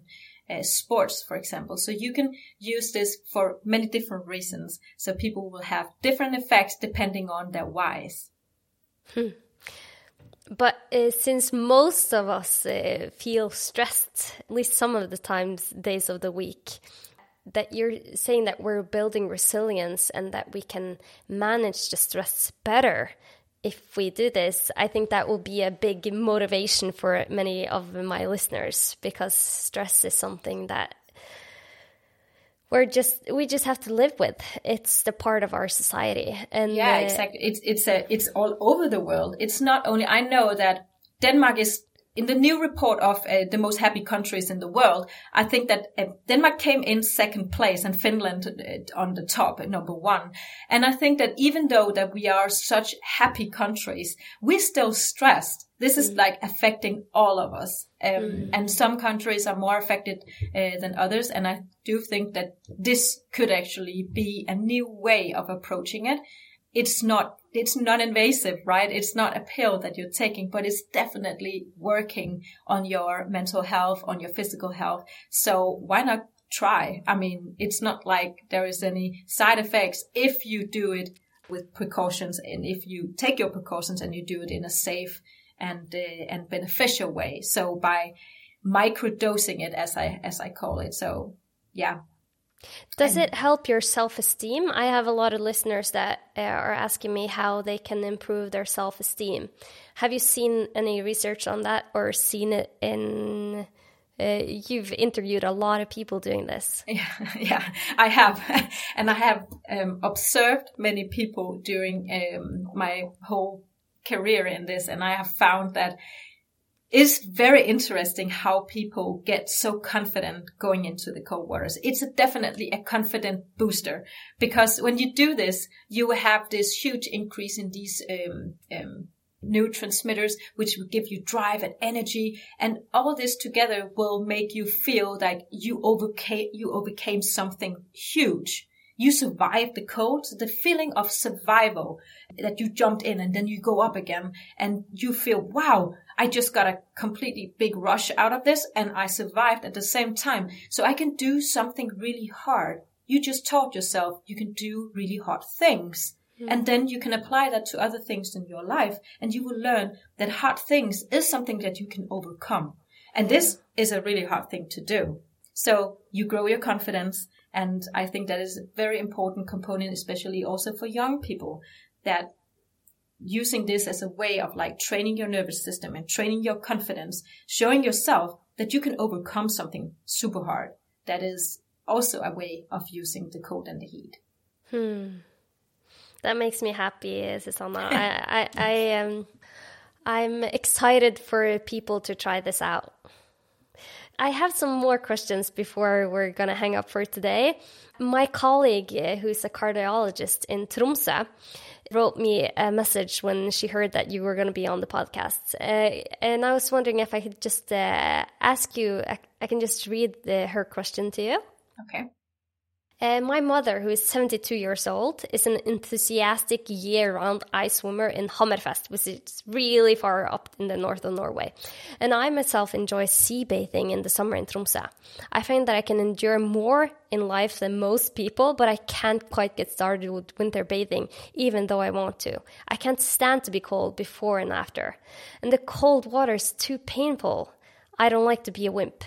uh, sports, for example. So you can use this for many different reasons. So people will have different effects depending on their whys. Hmm. But uh, since most of us uh, feel stressed, at least some of the times, days of the week, that you're saying that we're building resilience and that we can manage the stress better if we do this, I think that will be a big motivation for many of my listeners because stress is something that we're just we just have to live with. It's the part of our society, and yeah, exactly. It's it's a it's all over the world. It's not only I know that Denmark is in the new report of uh, the most happy countries in the world, I think that uh, Denmark came in second place and Finland uh, on the top at number one. And I think that even though that we are such happy countries, we're still stressed. This is mm. like affecting all of us. Um, mm. And some countries are more affected uh, than others. And I do think that this could actually be a new way of approaching it it's not it's non-invasive, right? It's not a pill that you're taking, but it's definitely working on your mental health, on your physical health. So why not try? I mean, it's not like there is any side effects if you do it with precautions and if you take your precautions and you do it in a safe and uh, and beneficial way. So by microdosing it, as I as I call it. So yeah, does it help your self esteem? I have a lot of listeners that uh, are asking me how they can improve their self esteem. Have you seen any research on that or seen it in? Uh, you've interviewed a lot of people doing this. (laughs) Yeah, yeah I have. (laughs) and I have um, observed many people during um, my whole career in this. And I have found that it's very interesting how people get so confident going into the cold waters. It's a definitely a confident booster because when you do this, you have this huge increase in these um, um, neurotransmitters, which will give you drive and energy. And all this together will make you feel like you overcame, you overcame something huge you survived the cold, the feeling of survival that you jumped in and then you go up again and you feel, wow, I just got a completely big rush out of this and I survived at the same time. So I can do something really hard. You just taught yourself you can do really hard things. Mm. And then you can apply that to other things in your life and you will learn that hard things is something that you can overcome. And this is a really hard thing to do. So you grow your confidence and I think that is a very important component, especially also for young people, that using this as a way of like training your nervous system and training your confidence, showing yourself that you can overcome something super hard. That is also a way of using the cold and the heat. Hmm. That makes me happy, Susanna. (laughs) I, I, I um, I'm excited for people to try this out. I have some more questions before we're going to hang up for today. My colleague, uh, who's a cardiologist in Tromsø, wrote me a message when she heard that you were going to be on the podcast. Uh, and I was wondering if I could just uh, ask you, I, I, can just read the, her question to you. Okay. Uh, my mother, who is 72 years old, is an enthusiastic year round ice swimmer in Hammerfest, which is really far up in the north of Norway. And I myself enjoy sea bathing in the summer in Tromsø. I find that I can endure more in life than most people, but I can't quite get started with winter bathing, even though I want to. I can't stand to be cold before and after. And the cold water is too painful. I don't like to be a wimp.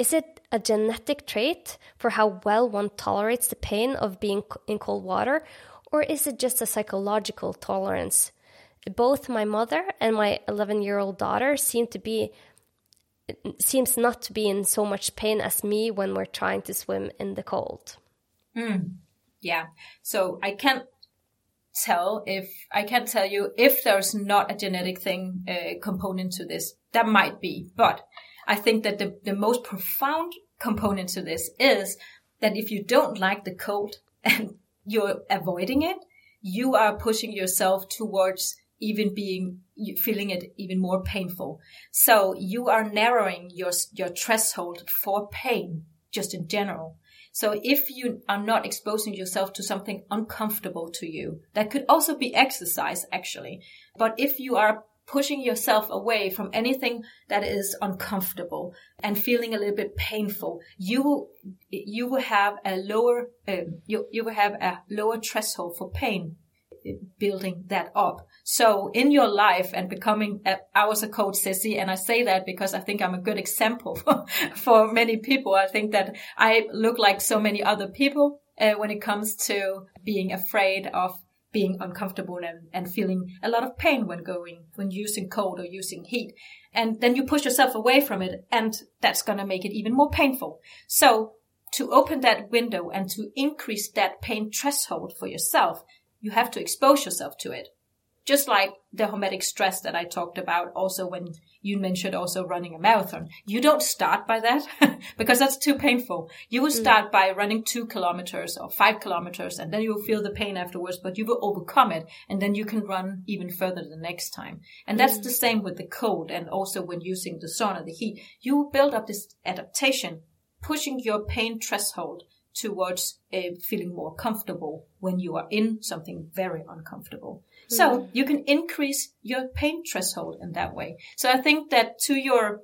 Is it a genetic trait for how well one tolerates the pain of being in cold water, or is it just a psychological tolerance? Both my mother and my 11 year old daughter seem to be seems not to be in so much pain as me when we're trying to swim in the cold. Mm. Yeah. So I can't tell if I can't tell you if there's not a genetic thing uh, component to this. That might be, but I think that the, the most profound component to this is that if you don't like the cold (laughs) and you're avoiding it, you are pushing yourself towards even being feeling it even more painful. So you are narrowing your your threshold for pain just in general. So if you are not exposing yourself to something uncomfortable to you, that could also be exercise actually. But if you are pushing yourself away from anything that is uncomfortable and feeling a little bit painful, you you will have a lower, uh, you, you will have a lower threshold for pain. building that up. So in your life and becoming, a, I was a coach, Sissy, and I say that because I think I'm a good example for, (laughs) for many people. I think that I look like so many other people uh, when it comes to being afraid of being uncomfortable and, and feeling a lot of pain when going, when using cold or using heat. And then you push yourself away from it and that's going to make it even more painful. So to open that window and to increase that pain threshold for yourself, you have to expose yourself to it. Just like the hormetic stress that I talked about also when you mentioned also running a marathon. You don't start by that (laughs) because that's too painful. You will mm. start by running two kilometers or five kilometers and then you will feel the pain afterwards, but you will overcome it and then you can run even further the next time. And that's mm. the same with the cold and also when using the sauna, the heat. You build up this adaptation, pushing your pain threshold towards uh, feeling more comfortable when you are in something very uncomfortable. Mm-hmm. So you can increase your pain threshold in that way. So I think that to your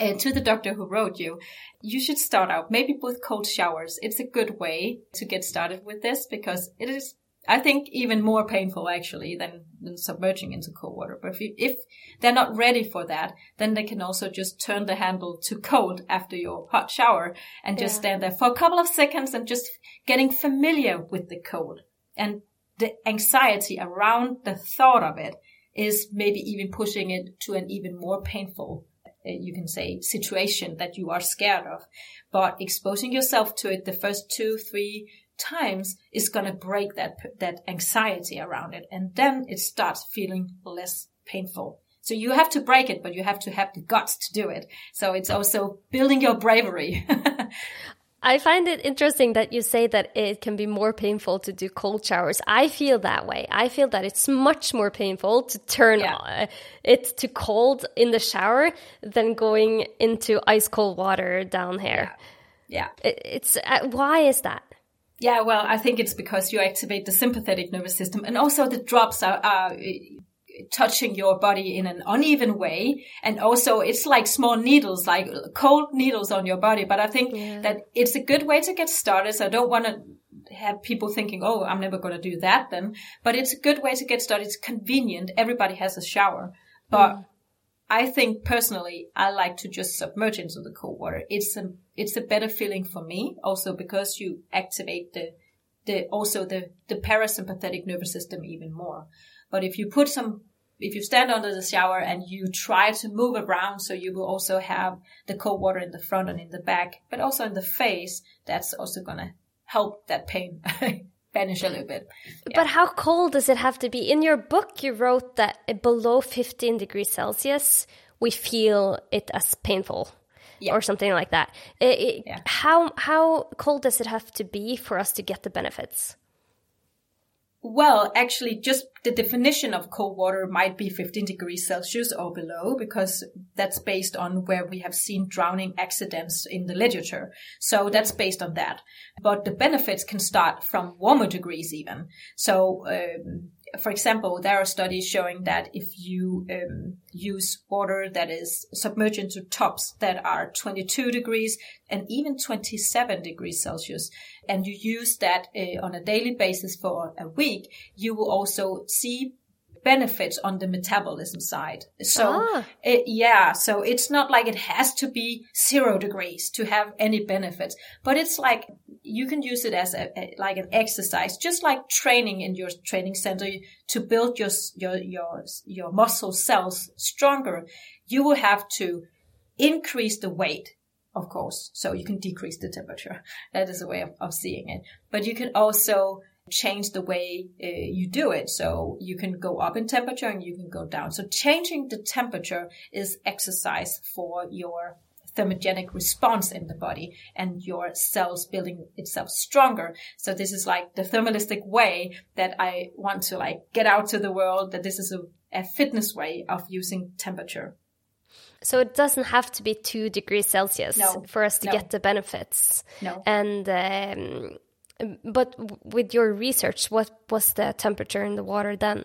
uh, to the doctor who wrote you, you should start out maybe with cold showers. It's a good way to get started with this because it is I think even more painful actually than, than submerging into cold water. But if, you, if they're not ready for that, then they can also just turn the handle to cold after your hot shower and just yeah. stand there for a couple of seconds and just getting familiar with the cold. And the anxiety around the thought of it is maybe even pushing it to an even more painful uh, you can say situation that you are scared of but exposing yourself to it the first two three times is going to break that that anxiety around it and then it starts feeling less painful so you have to break it but you have to have the guts to do it so it's also building your bravery (laughs) I find it interesting that you say that it can be more painful to do cold showers. I feel that way. I feel that it's much more painful to turn yeah. it to cold in the shower than going into ice cold water down here. Yeah. yeah. It's uh, why is that? Yeah, well, I think it's because you activate the sympathetic nervous system and also the drops are, are touching your body in an uneven way. And also it's like small needles, like cold needles on your body. But I think yeah. that it's a good way to get started. So I don't want to have people thinking, oh, I'm never going to do that then. But it's a good way to get started. It's convenient. Everybody has a shower. But mm. I think personally, I like to just submerge into the cold water. It's a, it's a better feeling for me also because you activate the, the, also the, the parasympathetic nervous system even more. But if you put some, if you stand under the shower and you try to move around, so you will also have the cold water in the front and in the back, but also in the face, that's also going to help that pain (laughs) vanish a little bit. Yeah. But how cold does it have to be? In your book, you wrote that below 15 degrees Celsius, we feel it as painful. Yeah. Or something like that. It, it, yeah. How how cold does it have to be for us to get the benefits? Well, actually, just the definition of cold water might be 15 degrees Celsius or below, because that's based on where we have seen drowning accidents in the literature. So that's based on that. But the benefits can start from warmer degrees even. So, um, for example, there are studies showing that if you um, use water that is submerged into tops that are 22 degrees and even 27 degrees Celsius, and you use that uh, on a daily basis for a week, you will also see benefits on the metabolism side. So ah. it, yeah, so it's not like it has to be zero degrees to have any benefits, but it's like you can use it as a, a, like an exercise, just like training in your training center to build your your your your muscle cells stronger. You will have to increase the weight of course. So you can decrease the temperature. (laughs) That is a way of, of seeing it. But you can also change the way uh, you do it. So you can go up in temperature and you can go down. So changing the temperature is exercise for your thermogenic response in the body and your cells building itself stronger. So this is like the thermalistic way that I want to like get out to the world that this is a, a fitness way of using temperature. So it doesn't have to be two degrees Celsius no, for us to no. get the benefits. No. And um, but with your research, what was the temperature in the water then?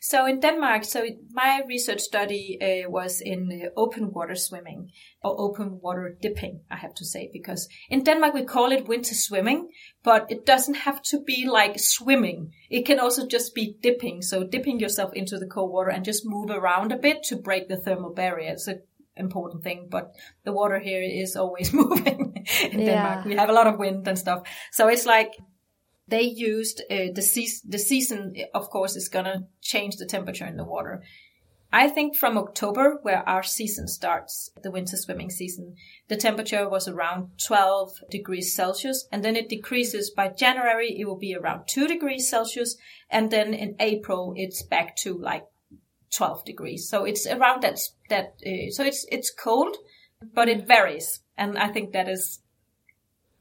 So in Denmark, so my research study uh, was in uh, open water swimming or open water dipping, I have to say, because in Denmark we call it winter swimming, but it doesn't have to be like swimming. It can also just be dipping. So dipping yourself into the cold water and just move around a bit to break the thermal barrier. It's an important thing, but the water here is always (laughs) moving in yeah. Denmark. We have a lot of wind and stuff. So it's like they used uh, the, se- the season, of course, is going to change the temperature in the water. I think from October, where our season starts, the winter swimming season, the temperature was around 12 degrees Celsius, and then it decreases by January, it will be around 2 degrees Celsius, and then in April, it's back to like 12 degrees. So it's around that, that, uh, so it's, it's cold, but it varies. And I think that is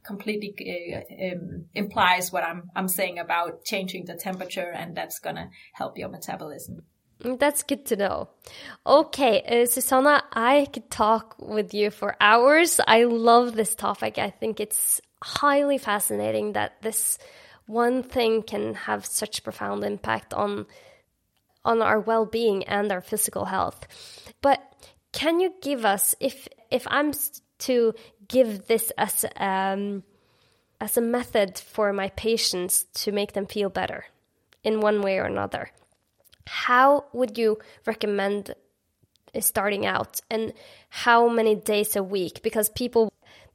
completely uh, um, implies what I'm I'm saying about changing the temperature, and that's gonna help your metabolism. That's good to know. Okay, uh, Susanna, I could talk with you for hours. I love this topic. I think it's highly fascinating that this one thing can have such profound impact on on our well-being and our physical health. But can you give us if if I'm to give this as um, as a method for my patients to make them feel better in one way or another. How would you recommend starting out and how many days a week? Because people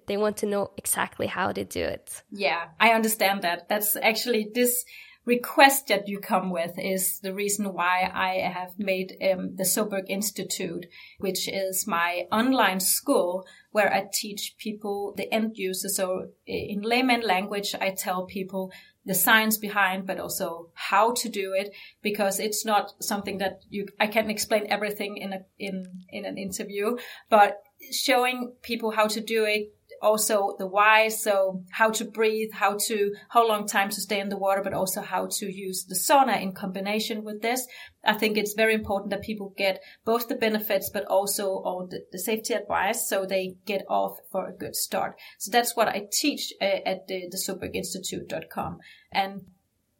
they want to know exactly how to do it. Yeah, I understand that. That's actually this request that you come with is the reason why I have made um, the Soeberg Institute, which is my online school where I teach people the end user. So in layman language, I tell people the science behind, but also how to do it, because it's not something that you, I can explain everything in a, in, in an interview, but showing people how to do it also the why. So how to breathe, how to, how long time to stay in the water, but also how to use the sauna in combination with this. I think it's very important that people get both the benefits, but also all the, the safety advice so they get off for a good start. So that's what I teach uh, at the, the SoebergInstitute.com. And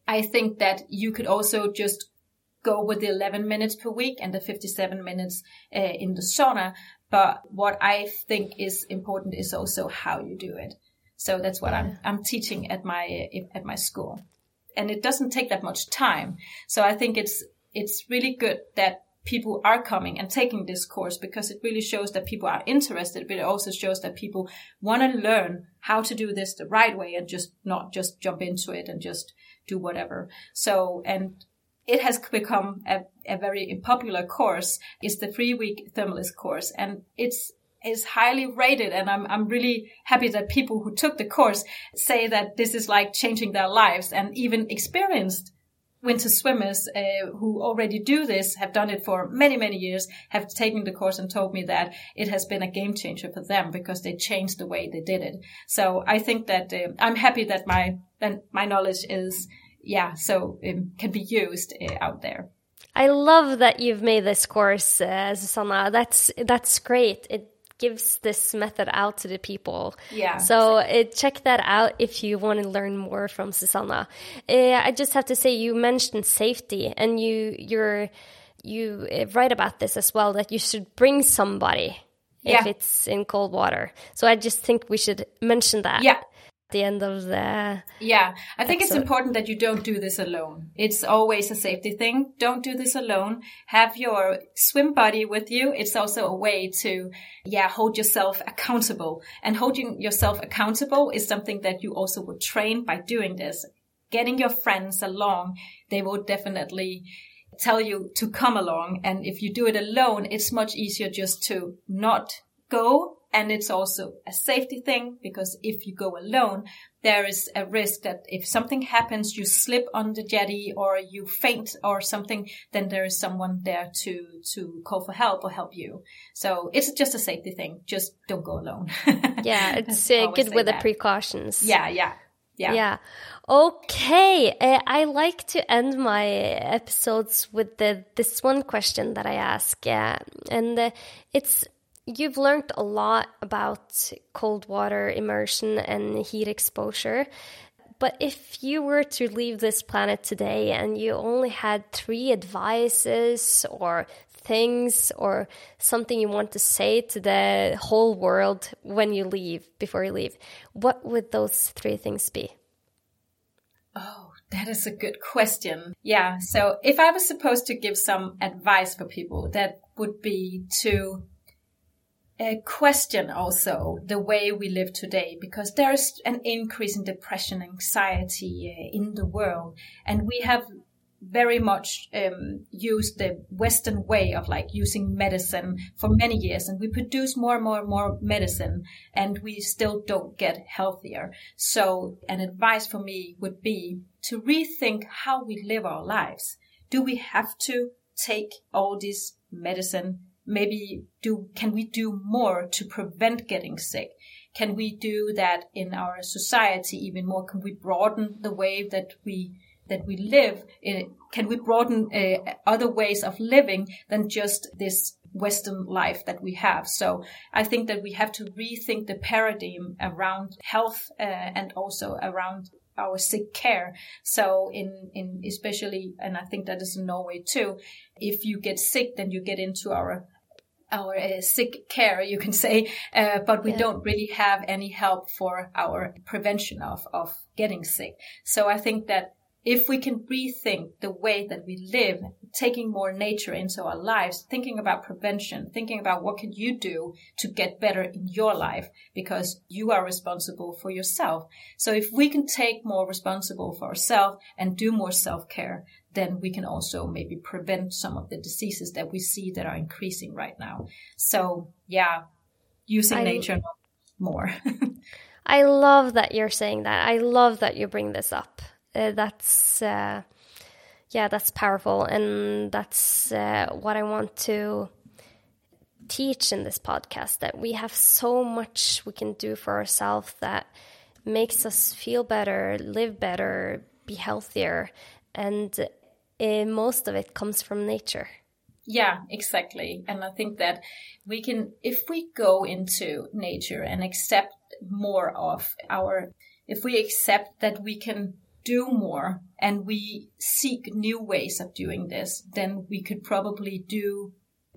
I think that you could also just go with the 11 minutes per week and the 57 minutes uh, in the sauna. But what I think is important is also how you do it. So that's what yeah. I'm, I'm teaching at my, at my school. And it doesn't take that much time. So I think it's, it's really good that people are coming and taking this course because it really shows that people are interested, but it also shows that people want to learn how to do this the right way and just not just jump into it and just do whatever. So, and it has become a, a very popular course is the three week thermalist course. And it's is highly rated and I'm, I'm really happy that people who took the course say that this is like changing their lives. And even experienced winter swimmers uh, who already do this have done it for many many years have taken the course and told me that it has been a game changer for them because they changed the way they did it. So i think that uh, i'm happy that my that my knowledge is yeah, so it can be used uh, out there. I love that you've made this course, uh, Susanna. That's that's great. It gives this method out to the people. Yeah. So uh, check that out if you want to learn more from Susanna. Uh, I just have to say you mentioned safety, and you you're you write about this as well that you should bring somebody yeah. if it's in cold water. So I just think we should mention that. Yeah the end of the yeah i think episode. it's important that you don't do this alone. It's always a safety thing. Don't do this alone. Have your swim buddy with you. It's also a way to yeah hold yourself accountable. And holding yourself accountable is something that you also would train by doing this. Getting your friends along they will definitely tell you to come along. And if you do it alone it's much easier just to not go and it's also a safety thing because if you go alone, there is a risk that if something happens, you slip on the jetty or you faint or something, then there is someone there to, to call for help or help you. So it's just a safety thing. Just don't go alone. (laughs) yeah, it's uh, good with that. the precautions. Yeah, yeah. Yeah. Yeah. Okay. Uh, I like to end my episodes with the, this one question that I ask. Uh, and uh, it's You've learned a lot about cold water immersion and heat exposure, But if you were to leave this planet today and you only had three advices or things or something you want to say to the whole world when you leave, before you leave, what would those three things be? Oh, that is a good question. Yeah. So if I was supposed to give some advice for people, that would be to uh, question also the way we live today because there's an increase in depression, anxiety uh, in the world, and we have very much um, used the Western way of like using medicine for many years, and we produce more and more and more medicine, and we still don't get healthier. So, an advice for me would be to rethink how we live our lives. Do we have to take all this medicine? Maybe do can we do more to prevent getting sick? Can we do that in our society even more? Can we broaden the way that we that we live in, can we broaden uh, other ways of living than just this Western life that we have. So I think that we have to rethink the paradigm around health uh, and also around our sick care. So in, in especially, and I think that is in Norway too, if you get sick, then you get into our our uh, sick care, you can say, uh, but we yeah. don't really have any help for our prevention of, of getting sick. So I think that if we can rethink the way that we live, taking more nature into our lives, thinking about prevention, thinking about what can you do to get better in your life because you are responsible for yourself. So if we can take more responsible for ourselves and do more self-care, then we can also maybe prevent some of the diseases that we see that are increasing right now. So yeah, using I, nature more. (laughs) I love that you're saying that. I love that you bring this up uh, that's uh, yeah, that's powerful, and that's uh, what I want to teach in this podcast. That we have so much we can do for ourselves that makes us feel better, live better, be healthier, and uh, most of it comes from nature. Yeah, exactly. And I think that we can, if we go into nature and accept more of our, if we accept that we can do more and we seek new ways of doing this, then we could probably do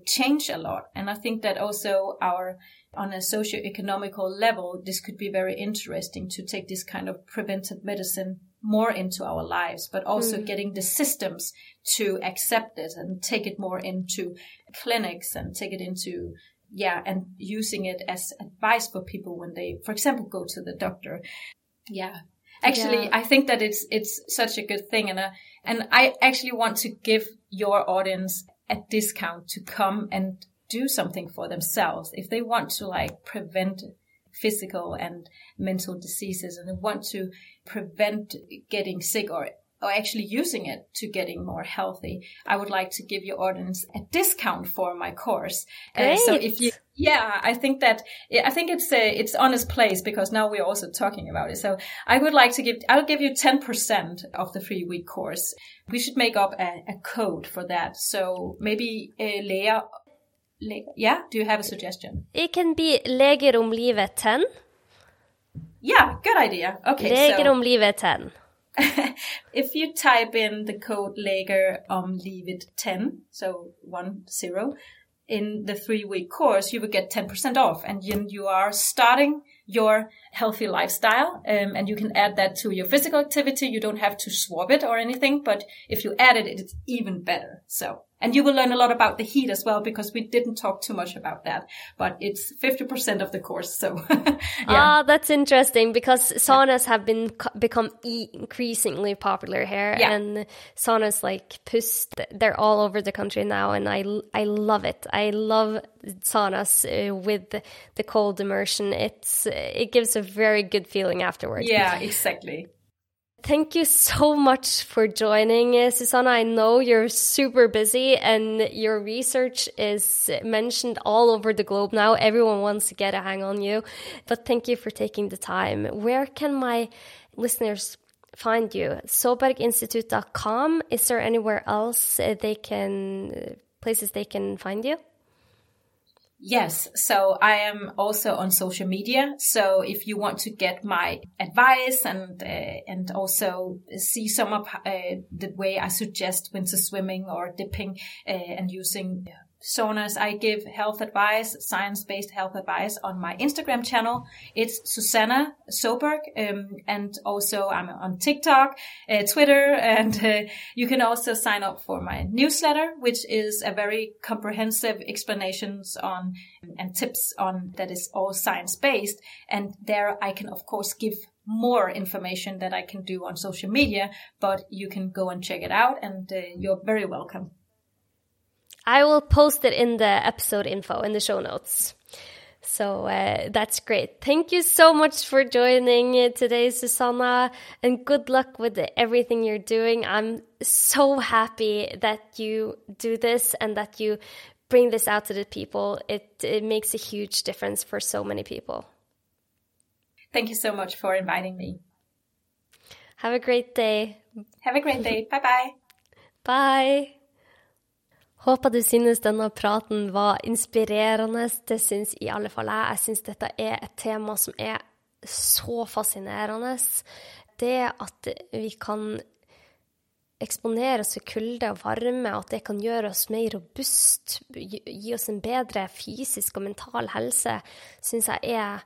change a lot. And I think that also our, on a socio-economical level, this could be very interesting to take this kind of preventive medicine more into our lives, but also mm. getting the systems to accept it and take it more into clinics and take it into yeah, and using it as advice for people when they, for example, go to the doctor. Yeah, Actually, yeah. I think that it's it's such a good thing, and uh, and I actually want to give your audience a discount to come and do something for themselves if they want to like prevent physical and mental diseases and they want to prevent getting sick or or actually using it to getting more healthy, I would like to give your audience a discount for my course. Uh, so if you, yeah, I think that, I think it's a, it's on its place because now we're also talking about it. So I would like to give, I'll give you 10% of the three week course. We should make up a, a code for that. So maybe uh, Leah, Le- yeah, do you have a suggestion? It can be Leger om livet 10. Yeah, good idea. Okay. Leger so, om livet 10. (laughs) if you type in the code Lager um leave it 10, so one zero, in the three week course, you will get 10% off and you, you are starting your healthy lifestyle. Um, and you can add that to your physical activity. You don't have to swap it or anything, but if you add it, it's even better. So and you will learn a lot about the heat as well because we didn't talk too much about that, but it's 50% of the course. So (laughs) yeah. Ah, that's interesting because saunas yeah. have been become increasingly popular here yeah. and saunas like Pust, they're all over the country now. And I, I love it. I love saunas uh, with the cold immersion. It's, it gives a very good feeling afterwards. Yeah, exactly. Thank you so much for joining, uh, Susanna. I know you're super busy and your research is mentioned all over the globe now. Everyone wants to get a hang on you. But thank you for taking the time. Where can my listeners find you? SoebergInstitute.com. Is there anywhere else uh, they can, places they can find you? Yes, so I am also on social media. So if you want to get my advice and uh, and also see some of uh, the way I suggest winter swimming or dipping uh, and using saunas, I give health advice, science-based health advice on my Instagram channel. It's Susanna Søberg, um, and also I'm on TikTok, uh, Twitter, (laughs) and uh, you can also sign up for my newsletter, which is a very comprehensive explanations on and tips on that is all science-based. And there I can of course give more information that I can do on social media, but you can go and check it out, and uh, you're very welcome. I will post it in the episode info in the show notes. So uh, that's great. Thank you so much for joining today, Susanna, and good luck with everything you're doing. I'm so happy that you do this and that you bring this out to the people. It, it makes a huge difference for so many people. Thank you so much for inviting me. Have a great day. Have a great day. Bye bye bye. Håper du synes denne praten var inspirerende. Det syns i alle fall jeg. Jeg syns dette er et tema som er så fascinerende. Det at vi kan eksponere oss for kulde og varme, at det kan gjøre oss mer robust, gi oss en bedre fysisk og mental helse, syns jeg er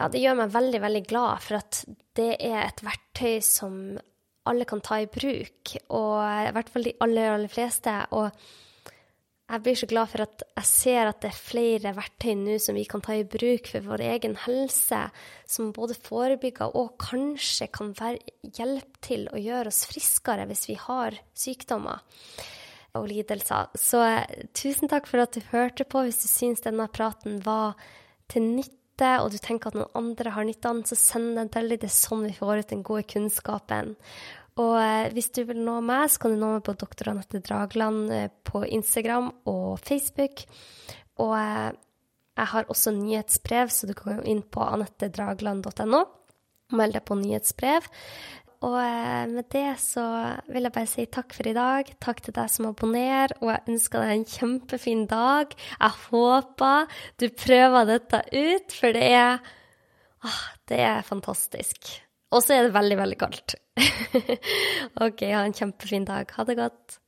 Ja, det gjør meg veldig, veldig glad for at det er et verktøy som alle kan ta i bruk, og i hvert fall de aller, aller fleste. Og jeg blir så glad for at jeg ser at det er flere verktøy nå som vi kan ta i bruk for vår egen helse, som både forebygger og kanskje kan være hjelp til å gjøre oss friskere hvis vi har sykdommer og lidelser. Så tusen takk for at du hørte på. Hvis du syns denne praten var til nytte, og du tenker at noen andre har nytte av den, så send den til dem. Det er sånn vi får ut den gode kunnskapen. Og eh, hvis du vil nå meg, så kan du nå meg på Dr. Anette Dragland eh, på Instagram og Facebook. Og eh, jeg har også nyhetsbrev, så du kan gå inn på anettedragland.no og melde deg på nyhetsbrev. Og med det så vil jeg bare si takk for i dag. Takk til deg som abonnerer, og jeg ønsker deg en kjempefin dag. Jeg håper du prøver dette ut, for det er, ah, det er fantastisk. Og så er det veldig, veldig kaldt. (laughs) OK, ha en kjempefin dag. Ha det godt.